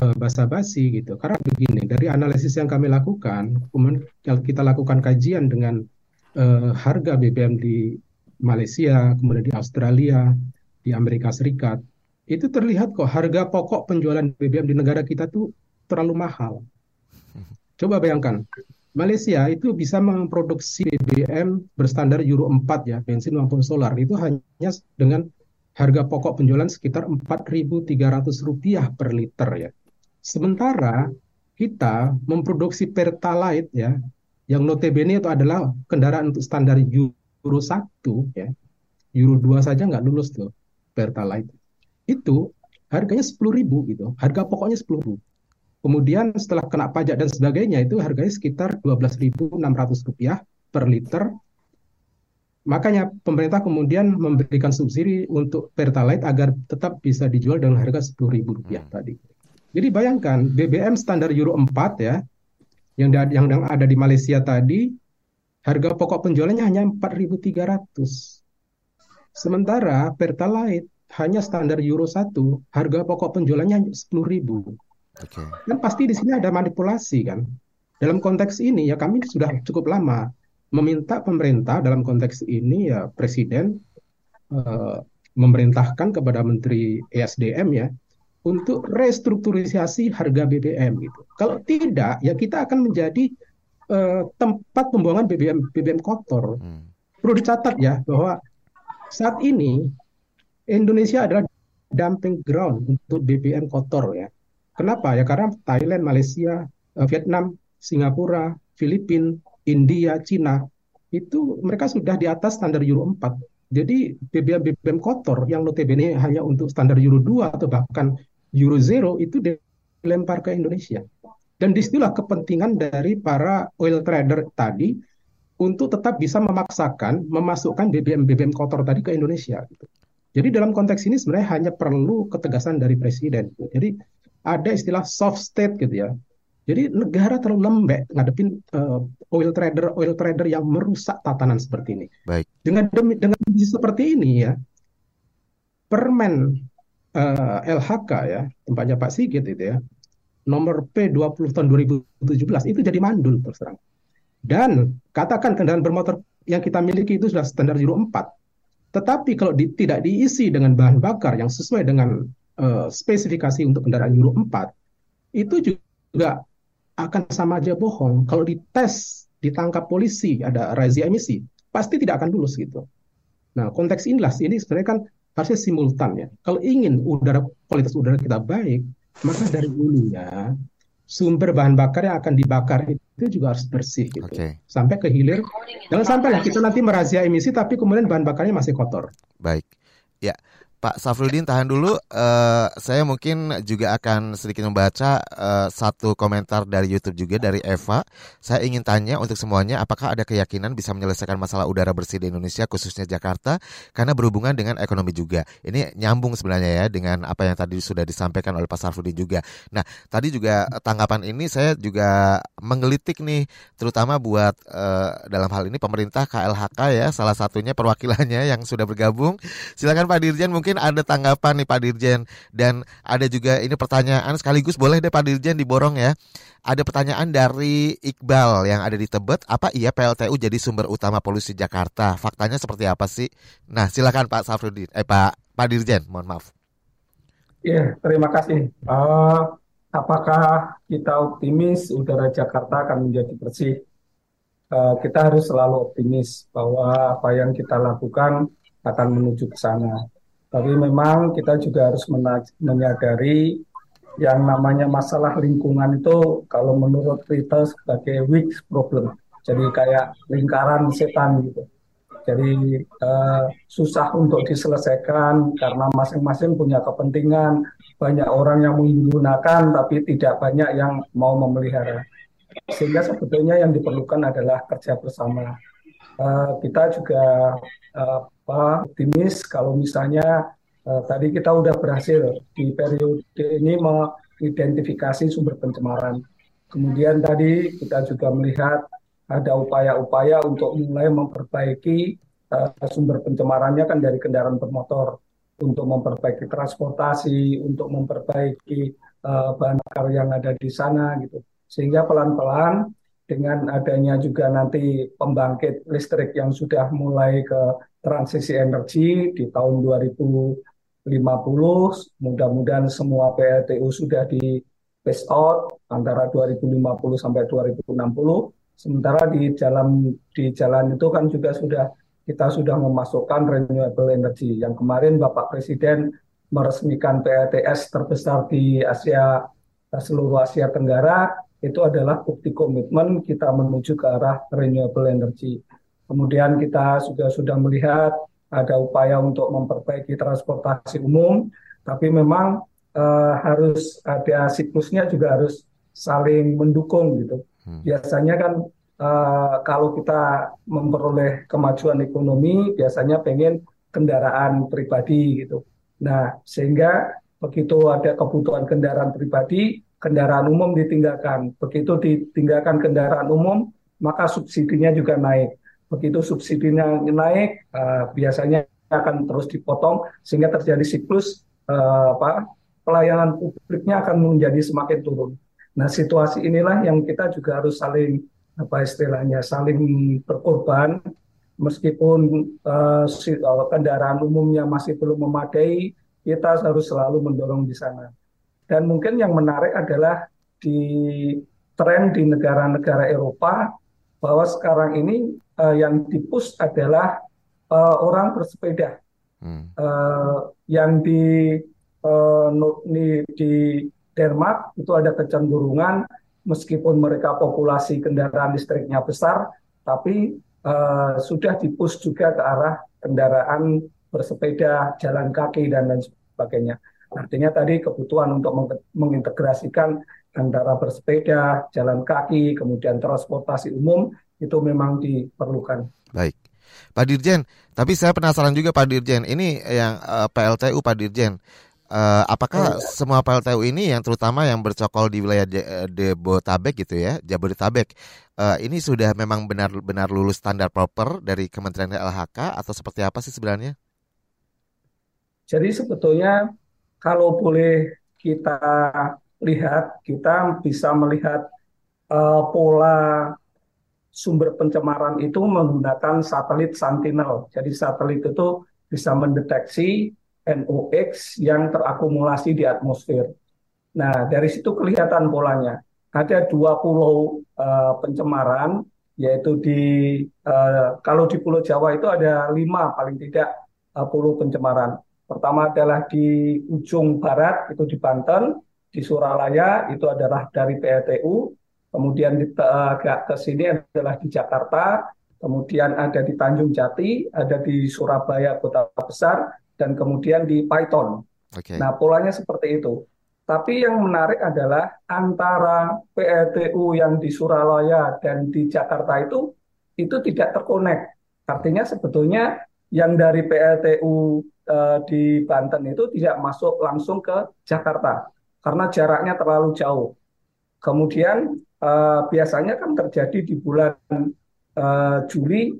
uh, basa-basi gitu. Karena begini, dari analisis yang kami lakukan, kemudian kita lakukan kajian dengan uh, harga BBM di Malaysia, kemudian di Australia, di Amerika Serikat, itu terlihat kok harga pokok penjualan BBM di negara kita tuh terlalu mahal. Coba bayangkan, Malaysia itu bisa memproduksi BBM berstandar Euro 4 ya, bensin maupun solar itu hanya dengan harga pokok penjualan sekitar Rp4.300 per liter ya. Sementara kita memproduksi Pertalite ya, yang notabene itu adalah kendaraan untuk standar Euro 1 ya. Euro 2 saja nggak lulus tuh Pertalite. Itu harganya 10.000 gitu. Harga pokoknya 10.000. Kemudian setelah kena pajak dan sebagainya itu harganya sekitar 12.600 rupiah per liter. Makanya pemerintah kemudian memberikan subsidi untuk Pertalite agar tetap bisa dijual dengan harga 10.000 rupiah hmm. tadi. Jadi bayangkan BBM standar Euro 4 ya yang yang ada di Malaysia tadi harga pokok penjualannya hanya 4.300. Sementara Pertalite hanya standar Euro 1, harga pokok penjualannya 10.000. Okay. Dan pasti di sini ada manipulasi kan. Dalam konteks ini ya kami sudah cukup lama meminta pemerintah dalam konteks ini ya presiden uh, memerintahkan kepada menteri ESDM ya untuk restrukturisasi harga BBM gitu. Kalau tidak, ya kita akan menjadi uh, tempat pembuangan BBM BBM kotor. Hmm. Perlu dicatat ya bahwa saat ini Indonesia adalah dumping ground untuk BBM kotor ya. Kenapa? Ya karena Thailand, Malaysia, uh, Vietnam, Singapura, Filipina, India, Cina itu mereka sudah di atas standar Euro 4. Jadi BBM BBM kotor yang notabene hanya untuk standar Euro 2 atau bahkan Euro Zero itu dilempar ke Indonesia. Dan di situlah kepentingan dari para oil trader tadi untuk tetap bisa memaksakan memasukkan BBM BBM kotor tadi ke Indonesia. Gitu. Jadi dalam konteks ini sebenarnya hanya perlu ketegasan dari presiden. Gitu. Jadi ada istilah soft state gitu ya. Jadi negara terlalu lembek ngadepin uh, oil trader oil trader yang merusak tatanan seperti ini. Baik. Dengan demi dengan seperti ini ya, Permen LHK ya, tempatnya Pak Sigit itu ya, nomor P20 tahun 2017 itu jadi mandul terus terang. Dan katakan kendaraan bermotor yang kita miliki itu sudah standar Euro 4. Tetapi kalau di, tidak diisi dengan bahan bakar yang sesuai dengan uh, spesifikasi untuk kendaraan Euro 4, itu juga akan sama aja bohong. Kalau dites, ditangkap polisi, ada razia emisi, pasti tidak akan lulus gitu. Nah, konteks inilah ini sebenarnya kan harusnya simultan ya. Kalau ingin udara kualitas udara kita baik, maka dari hulunya sumber bahan bakar yang akan dibakar itu juga harus bersih gitu. Okay. Sampai ke hilir. Jangan sampai kita nanti merazia emisi tapi kemudian bahan bakarnya masih kotor. Baik. Ya, Pak Safrudin tahan dulu. Uh, saya mungkin juga akan sedikit membaca uh, satu komentar dari YouTube juga dari Eva. Saya ingin tanya untuk semuanya, apakah ada keyakinan bisa menyelesaikan masalah udara bersih di Indonesia, khususnya Jakarta, karena berhubungan dengan ekonomi juga. Ini nyambung sebenarnya ya dengan apa yang tadi sudah disampaikan oleh Pak Safrudin juga. Nah, tadi juga tanggapan ini saya juga menggelitik nih, terutama buat uh, dalam hal ini pemerintah KLHK ya, salah satunya perwakilannya yang sudah bergabung. Silakan Pak Dirjen mungkin mungkin ada tanggapan nih Pak Dirjen dan ada juga ini pertanyaan sekaligus boleh deh Pak Dirjen diborong ya. Ada pertanyaan dari Iqbal yang ada di Tebet, apa iya PLTU jadi sumber utama polusi Jakarta? Faktanya seperti apa sih? Nah, silakan Pak Safrudin, eh Pak Pak Dirjen, mohon maaf. Iya, terima kasih. Uh, apakah kita optimis udara Jakarta akan menjadi bersih? Uh, kita harus selalu optimis bahwa apa yang kita lakukan akan menuju ke sana. Tapi memang kita juga harus menyadari yang namanya masalah lingkungan itu kalau menurut kita sebagai weak problem. Jadi kayak lingkaran setan gitu. Jadi uh, susah untuk diselesaikan karena masing-masing punya kepentingan. Banyak orang yang menggunakan tapi tidak banyak yang mau memelihara. Sehingga sebetulnya yang diperlukan adalah kerja bersama. Uh, kita juga uh, apa, optimis kalau misalnya uh, tadi kita sudah berhasil di periode ini mengidentifikasi sumber pencemaran. Kemudian tadi kita juga melihat ada upaya-upaya untuk mulai memperbaiki uh, sumber pencemarannya kan dari kendaraan bermotor untuk memperbaiki transportasi, untuk memperbaiki uh, bahan bakar yang ada di sana gitu. Sehingga pelan-pelan dengan adanya juga nanti pembangkit listrik yang sudah mulai ke transisi energi di tahun 2050 mudah-mudahan semua PLTU sudah di phase out antara 2050 sampai 2060 sementara di jalan di jalan itu kan juga sudah kita sudah memasukkan renewable energy. Yang kemarin Bapak Presiden meresmikan PLTS terbesar di Asia seluruh Asia Tenggara itu adalah bukti komitmen kita menuju ke arah renewable energy. Kemudian kita juga sudah melihat ada upaya untuk memperbaiki transportasi umum, tapi memang uh, harus ada siklusnya juga harus saling mendukung gitu. Hmm. Biasanya kan uh, kalau kita memperoleh kemajuan ekonomi, biasanya pengen kendaraan pribadi gitu. Nah, sehingga begitu ada kebutuhan kendaraan pribadi, kendaraan umum ditinggalkan. Begitu ditinggalkan kendaraan umum, maka subsidinya juga naik. Begitu subsidinya naik, uh, biasanya akan terus dipotong sehingga terjadi siklus apa pelayanan publiknya akan menjadi semakin turun. Nah, situasi inilah yang kita juga harus saling apa istilahnya saling berkorban meskipun uh, kendaraan umumnya masih belum memadai, kita harus selalu mendorong di sana. Dan mungkin yang menarik adalah di tren di negara-negara Eropa bahwa sekarang ini uh, yang dipus adalah uh, orang bersepeda. Hmm. Uh, yang di uh, di Denmark itu ada kecenderungan meskipun mereka populasi kendaraan listriknya besar, tapi uh, sudah dipus juga ke arah kendaraan bersepeda, jalan kaki dan lain sebagainya. Artinya tadi kebutuhan untuk mengintegrasikan antara bersepeda, jalan kaki, kemudian transportasi umum itu memang diperlukan. Baik. Pak Dirjen, tapi saya penasaran juga Pak Dirjen, ini yang uh, eh, PLTU Pak Dirjen, uh, apakah oh, ya. semua PLTU ini yang terutama yang bercokol di wilayah Jabodetabek gitu ya, Jabodetabek, uh, ini sudah memang benar-benar lulus standar proper dari Kementerian LHK atau seperti apa sih sebenarnya? Jadi sebetulnya kalau boleh kita lihat, kita bisa melihat uh, pola sumber pencemaran itu menggunakan satelit Sentinel. Jadi satelit itu bisa mendeteksi NOx yang terakumulasi di atmosfer. Nah, dari situ kelihatan polanya. Ada dua pulau uh, pencemaran, yaitu di uh, kalau di Pulau Jawa itu ada lima paling tidak uh, pulau pencemaran. Pertama adalah di ujung barat itu di Banten, di Suralaya itu adalah dari PLTU, kemudian di, agak ke sini adalah di Jakarta, kemudian ada di Tanjung Jati, ada di Surabaya kota besar, dan kemudian di Python. Okay. Nah polanya seperti itu. Tapi yang menarik adalah antara PLTU yang di Surabaya dan di Jakarta itu itu tidak terkonek. Artinya sebetulnya yang dari PLTU eh, di Banten itu tidak masuk langsung ke Jakarta karena jaraknya terlalu jauh. Kemudian uh, biasanya kan terjadi di bulan uh, Juli,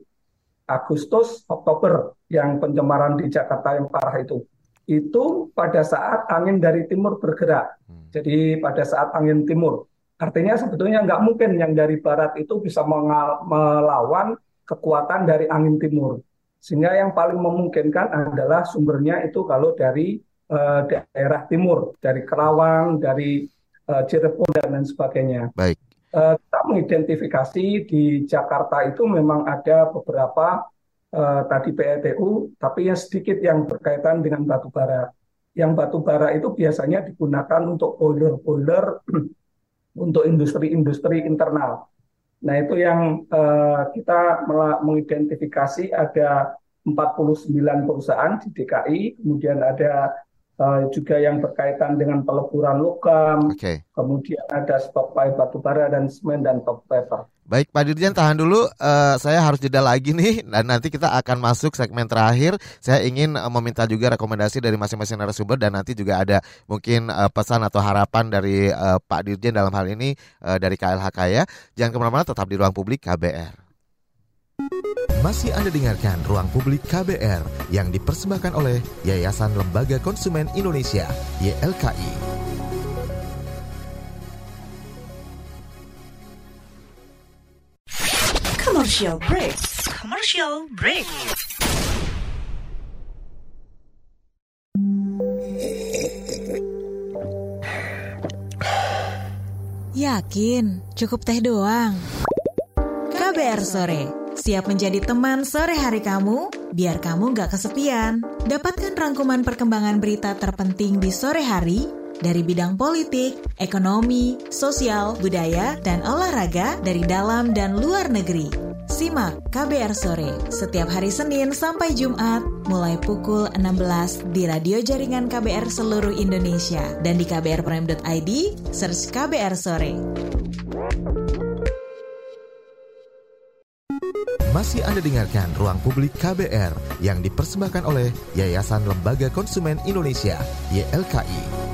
Agustus, Oktober yang pencemaran di Jakarta yang parah itu. Itu pada saat angin dari timur bergerak. Hmm. Jadi pada saat angin timur. Artinya sebetulnya nggak mungkin yang dari barat itu bisa melawan kekuatan dari angin timur. Sehingga yang paling memungkinkan adalah sumbernya itu kalau dari uh, daerah timur, dari Kerawang, dari uh, Cirebon dan lain sebagainya. Baik. Uh, kita mengidentifikasi di Jakarta itu memang ada beberapa uh, tadi PLTU, tapi yang sedikit yang berkaitan dengan batu bara. Yang batu bara itu biasanya digunakan untuk boiler-boiler untuk industri-industri internal. Nah itu yang uh, kita mengidentifikasi ada 49 perusahaan di DKI, kemudian ada uh, juga yang berkaitan dengan peleburan logam, okay. kemudian ada stok pipe batu bara dan semen dan top paper. Baik Pak Dirjen tahan dulu, uh, saya harus jeda lagi nih dan nanti kita akan masuk segmen terakhir. Saya ingin uh, meminta juga rekomendasi dari masing-masing narasumber dan nanti juga ada mungkin uh, pesan atau harapan dari uh, Pak Dirjen dalam hal ini uh, dari KLHK ya. Jangan ke mana-mana, tetap di ruang publik KBR. Masih Anda dengarkan Ruang Publik KBR yang dipersembahkan oleh Yayasan Lembaga Konsumen Indonesia, YLKI. Commercial break. Commercial break. Yakin, cukup teh doang. KBR sore Siap menjadi teman sore hari kamu? Biar kamu gak kesepian. Dapatkan rangkuman perkembangan berita terpenting di sore hari dari bidang politik, ekonomi, sosial, budaya, dan olahraga dari dalam dan luar negeri. Simak KBR Sore setiap hari Senin sampai Jumat mulai pukul 16 di radio jaringan KBR seluruh Indonesia dan di kbrprime.id search KBR Sore. Masih Anda dengarkan Ruang Publik KBR yang dipersembahkan oleh Yayasan Lembaga Konsumen Indonesia, YLKI.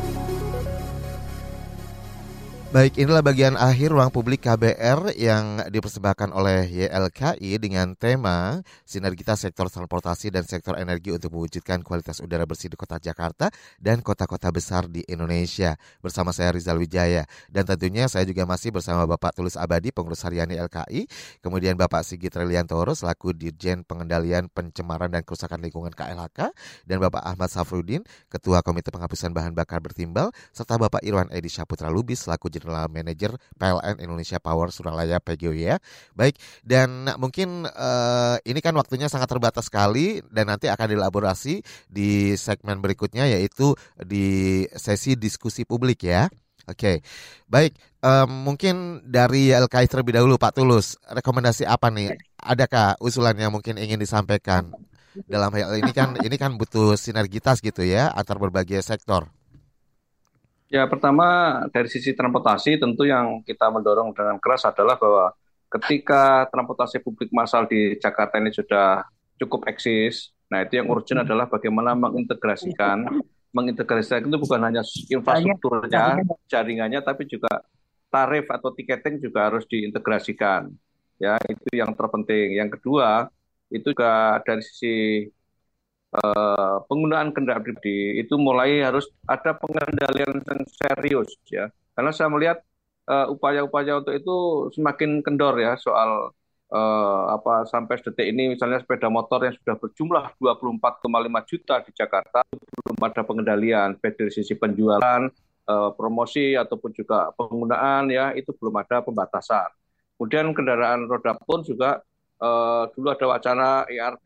Baik, inilah bagian akhir ruang publik KBR yang dipersembahkan oleh YLKI dengan tema Sinergitas Sektor Transportasi dan Sektor Energi untuk mewujudkan kualitas udara bersih di Kota Jakarta dan kota-kota besar di Indonesia. Bersama saya Rizal Wijaya. Dan tentunya saya juga masih bersama Bapak Tulus Abadi, pengurus harian YLKI, kemudian Bapak Sigit Reliantoro selaku Dirjen Pengendalian Pencemaran dan Kerusakan Lingkungan KLHK dan Bapak Ahmad Safrudin, Ketua Komite Penghapusan Bahan Bakar Bertimbal, serta Bapak Irwan Edi Syaputra Lubis selaku General Manager PLN Indonesia Power Suralaya PGO ya. Baik, dan mungkin uh, ini kan waktunya sangat terbatas sekali dan nanti akan dielaborasi di segmen berikutnya yaitu di sesi diskusi publik ya. Oke, okay. baik. Um, mungkin dari LKI terlebih dahulu, Pak Tulus, rekomendasi apa nih? Adakah usulan yang mungkin ingin disampaikan dalam hal ini kan ini kan butuh sinergitas gitu ya antar berbagai sektor. Ya, pertama dari sisi transportasi tentu yang kita mendorong dengan keras adalah bahwa ketika transportasi publik massal di Jakarta ini sudah cukup eksis, nah itu yang urgent adalah bagaimana mengintegrasikan, mengintegrasikan itu bukan hanya infrastrukturnya, jaringannya, tapi juga tarif atau tiketing juga harus diintegrasikan. Ya, itu yang terpenting. Yang kedua, itu juga dari sisi uh, penggunaan kendaraan pribadi itu mulai harus ada pengendalian yang serius ya. Karena saya melihat eh, upaya-upaya untuk itu semakin kendor ya soal uh, apa sampai detik ini misalnya sepeda motor yang sudah berjumlah 24,5 juta di Jakarta belum ada pengendalian baik dari sisi penjualan uh, promosi ataupun juga penggunaan ya itu belum ada pembatasan. Kemudian kendaraan roda pun juga uh, dulu ada wacana ERP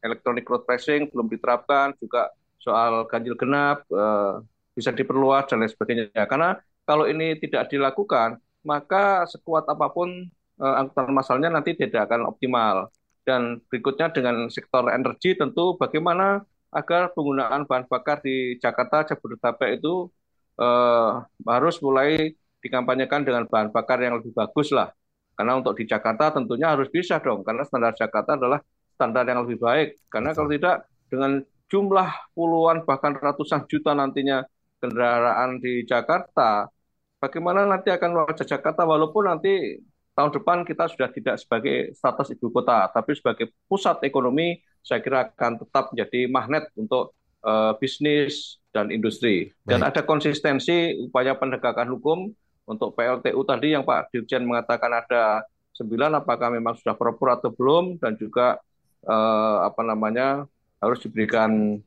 electronic road pricing belum diterapkan, juga soal ganjil genap uh, bisa diperluas dan lain sebagainya. Karena kalau ini tidak dilakukan, maka sekuat apa pun uh, angkutan masalnya nanti tidak akan optimal. Dan berikutnya dengan sektor energi tentu bagaimana agar penggunaan bahan bakar di Jakarta, Jabodetabek itu uh, harus mulai dikampanyekan dengan bahan bakar yang lebih bagus lah. Karena untuk di Jakarta tentunya harus bisa dong, karena standar Jakarta adalah standar yang lebih baik. Karena kalau tidak dengan jumlah puluhan bahkan ratusan juta nantinya kendaraan di Jakarta, bagaimana nanti akan wajah Jakarta walaupun nanti tahun depan kita sudah tidak sebagai status ibu kota, tapi sebagai pusat ekonomi, saya kira akan tetap menjadi magnet untuk uh, bisnis dan industri. Baik. Dan ada konsistensi upaya penegakan hukum untuk PLTU tadi yang Pak Dirjen mengatakan ada sembilan, apakah memang sudah proper atau belum, dan juga eh, apa namanya harus diberikan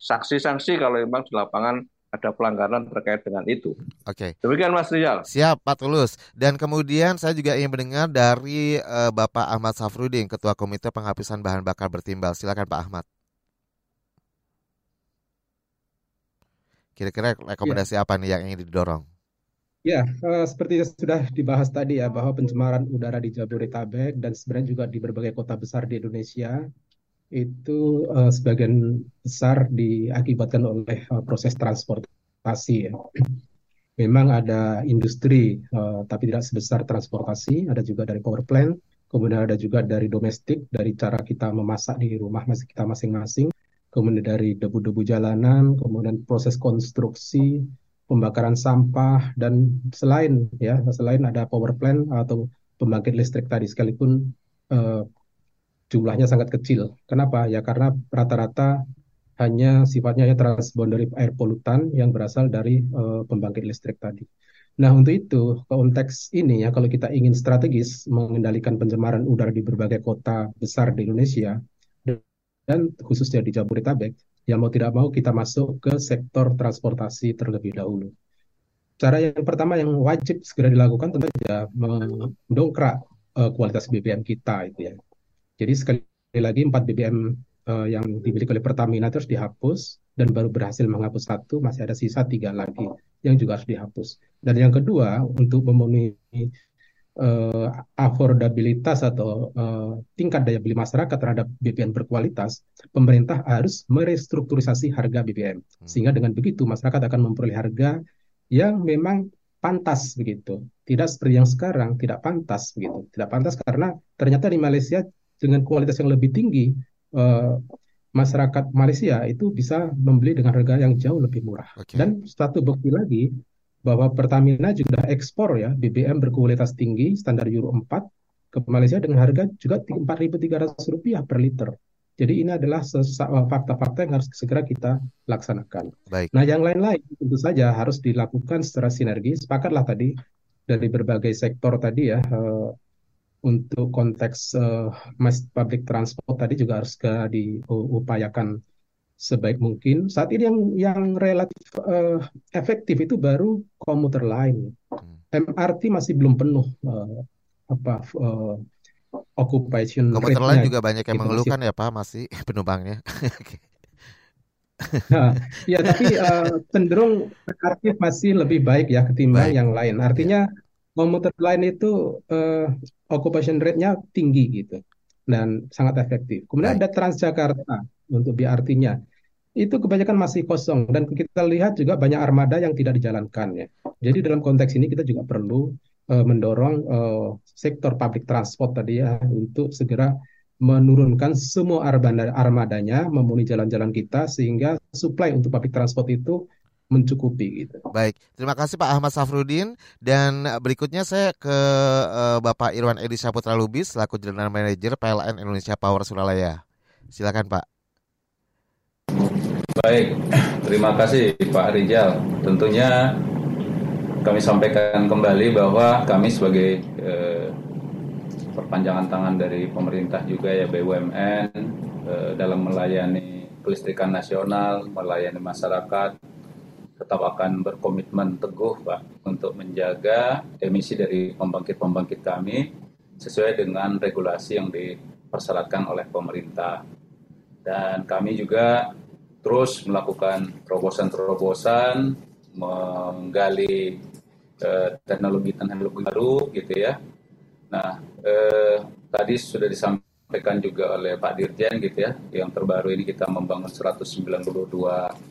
sanksi-sanksi kalau memang di lapangan ada pelanggaran terkait dengan itu. Oke. Okay. Demikian Mas Rizal. Siap Pak Tulus. Dan kemudian saya juga ingin mendengar dari uh, Bapak Ahmad Safrudin, Ketua Komite Penghapusan Bahan Bakar Bertimbal. Silakan Pak Ahmad. Kira-kira rekomendasi ya. apa nih yang ingin didorong? Ya, uh, seperti yang sudah dibahas tadi ya, bahwa pencemaran udara di Jabodetabek dan sebenarnya juga di berbagai kota besar di Indonesia itu uh, sebagian besar diakibatkan oleh uh, proses transportasi ya. Memang ada industri, tapi tidak sebesar transportasi, ada juga dari power plant, kemudian ada juga dari domestik, dari cara kita memasak di rumah masing kita masing-masing, kemudian dari debu-debu jalanan, kemudian proses konstruksi, pembakaran sampah dan selain ya selain ada power plant atau pembangkit listrik tadi sekalipun uh, jumlahnya sangat kecil. Kenapa? Ya karena rata-rata hanya sifatnya ya transboundary air polutan yang berasal dari uh, pembangkit listrik tadi. Nah, untuk itu, konteks ini ya, kalau kita ingin strategis mengendalikan pencemaran udara di berbagai kota besar di Indonesia, dan khususnya di Jabodetabek, ya mau tidak mau kita masuk ke sektor transportasi terlebih dahulu. Cara yang pertama yang wajib segera dilakukan tentu saja mendongkrak uh, kualitas BBM kita itu ya. Jadi sekali lagi 4 BBM uh, yang dimiliki oleh Pertamina terus dihapus dan baru berhasil menghapus satu masih ada sisa tiga lagi yang juga harus dihapus. Dan yang kedua untuk memenuhi uh, affordabilitas atau uh, tingkat daya beli masyarakat terhadap BBM berkualitas, pemerintah harus merestrukturisasi harga BBM. Hmm. Sehingga dengan begitu masyarakat akan memperoleh harga yang memang pantas begitu. Tidak seperti yang sekarang, tidak pantas begitu. Tidak pantas karena ternyata di Malaysia dengan kualitas yang lebih tinggi, uh, masyarakat Malaysia itu bisa membeli dengan harga yang jauh lebih murah. Okay. Dan satu bukti lagi, bahwa Pertamina juga ekspor ya BBM berkualitas tinggi standar Euro 4 ke Malaysia dengan harga juga Rp4.300 per liter. Jadi ini adalah fakta-fakta yang harus segera kita laksanakan. Baik. Nah, yang lain-lain tentu saja harus dilakukan secara sinergi. Sepakatlah tadi dari berbagai sektor tadi ya uh, untuk konteks uh, mass public transport tadi juga harus segera diupayakan sebaik mungkin. Saat ini yang yang relatif uh, efektif itu baru komuter lain. MRT masih belum penuh uh, apa uh, occupation komuter lain juga banyak yang mengeluhkan masih... ya Pak masih penumpangnya. nah, ya tapi uh, cenderung MRT masih lebih baik ya ketimbang baik. yang lain. Artinya komuter lain itu uh, occupation rate-nya tinggi gitu dan sangat efektif. Kemudian baik. ada Transjakarta untuk BRT-nya itu kebanyakan masih kosong dan kita lihat juga banyak armada yang tidak dijalankan ya. Jadi dalam konteks ini kita juga perlu uh, mendorong uh, sektor public transport tadi ya untuk segera menurunkan semua armada armadanya memenuhi jalan-jalan kita sehingga supply untuk public transport itu mencukupi gitu. Baik, terima kasih Pak Ahmad Safrudin dan berikutnya saya ke uh, Bapak Irwan Edi Saputra Lubis selaku General Manager PLN Indonesia Power Suralaya. Silakan Pak. Baik, terima kasih Pak Rijal. Tentunya kami sampaikan kembali bahwa kami sebagai eh, perpanjangan tangan dari pemerintah juga ya BUMN eh, dalam melayani kelistrikan nasional, melayani masyarakat, tetap akan berkomitmen teguh Pak untuk menjaga emisi dari pembangkit-pembangkit kami sesuai dengan regulasi yang dipersyaratkan oleh pemerintah. Dan kami juga terus melakukan terobosan-terobosan, menggali eh, teknologi-teknologi baru gitu ya. Nah, eh, tadi sudah disampaikan juga oleh Pak Dirjen gitu ya, yang terbaru ini kita membangun 192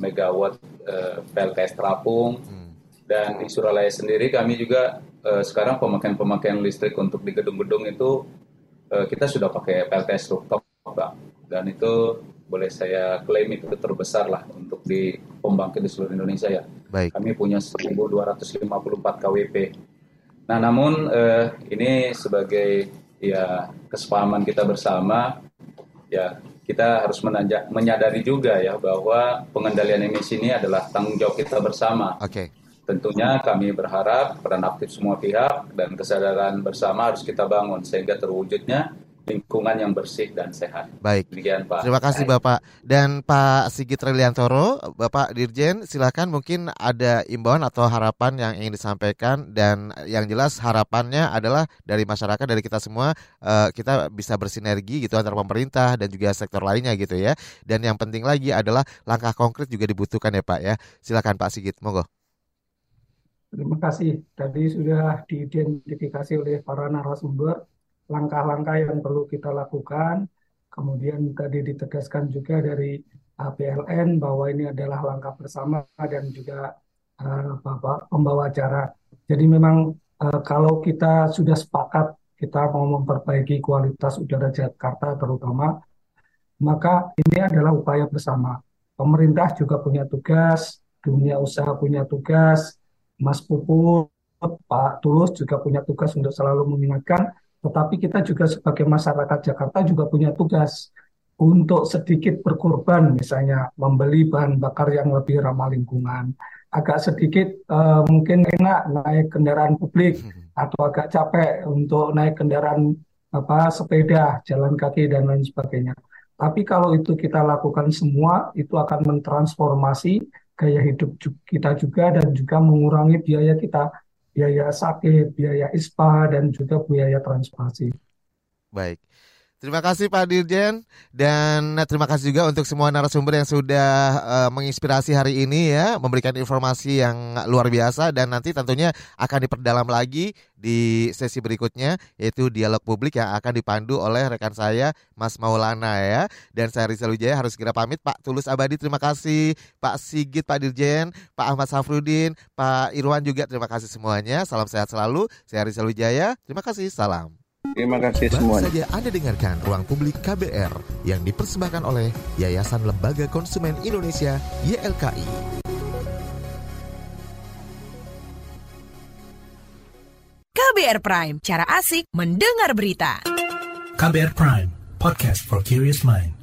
megawatt uh, PLTS terapung hmm. dan di Suralaya sendiri kami juga uh, sekarang pemakaian-pemakaian listrik untuk di gedung-gedung itu uh, kita sudah pakai PLTS rooftop Pak dan itu boleh saya klaim itu terbesar lah untuk di pembangkit di seluruh Indonesia ya. Baik. Kami punya 1.254 KWP. Nah, namun uh, ini sebagai ya kesepahaman kita bersama ya kita harus menanja, menyadari juga ya bahwa pengendalian emisi ini adalah tanggung jawab kita bersama. Oke. Okay. Tentunya kami berharap peran aktif semua pihak dan kesadaran bersama harus kita bangun sehingga terwujudnya lingkungan yang bersih dan sehat. Baik. Demikian Pak. Terima kasih Bapak. Dan Pak Sigit Reliantoro, Bapak Dirjen, silakan mungkin ada imbauan atau harapan yang ingin disampaikan dan yang jelas harapannya adalah dari masyarakat dari kita semua uh, kita bisa bersinergi gitu antara pemerintah dan juga sektor lainnya gitu ya. Dan yang penting lagi adalah langkah konkret juga dibutuhkan ya Pak ya. Silakan Pak Sigit, monggo. Terima kasih. Tadi sudah diidentifikasi oleh para narasumber langkah-langkah yang perlu kita lakukan. Kemudian tadi ditegaskan juga dari PLN bahwa ini adalah langkah bersama dan juga uh, pembawa acara. Jadi memang uh, kalau kita sudah sepakat kita mau memperbaiki kualitas udara Jakarta terutama, maka ini adalah upaya bersama. Pemerintah juga punya tugas, dunia usaha punya tugas, Mas Puput, Pak Tulus juga punya tugas untuk selalu mengingatkan tetapi kita juga sebagai masyarakat Jakarta juga punya tugas untuk sedikit berkorban, misalnya membeli bahan bakar yang lebih ramah lingkungan. Agak sedikit uh, mungkin enak naik kendaraan publik atau agak capek untuk naik kendaraan apa sepeda, jalan kaki dan lain sebagainya. Tapi kalau itu kita lakukan semua, itu akan mentransformasi gaya hidup kita juga dan juga mengurangi biaya kita biaya sakit, biaya ISPA, dan juga biaya transportasi. Baik. Terima kasih Pak Dirjen dan terima kasih juga untuk semua narasumber yang sudah uh, menginspirasi hari ini ya, memberikan informasi yang luar biasa dan nanti tentunya akan diperdalam lagi di sesi berikutnya yaitu dialog publik yang akan dipandu oleh rekan saya Mas Maulana ya. Dan saya Rizal Wijaya harus segera pamit Pak Tulus Abadi terima kasih, Pak Sigit Pak Dirjen, Pak Ahmad Safrudin, Pak Irwan juga terima kasih semuanya. Salam sehat selalu. Saya Rizal Wijaya. Terima kasih. Salam. Terima kasih Baru semuanya. saja Anda dengarkan Ruang Publik KBR yang dipersembahkan oleh Yayasan Lembaga Konsumen Indonesia YLKI. KBR Prime, cara asik mendengar berita. KBR Prime, podcast for curious mind.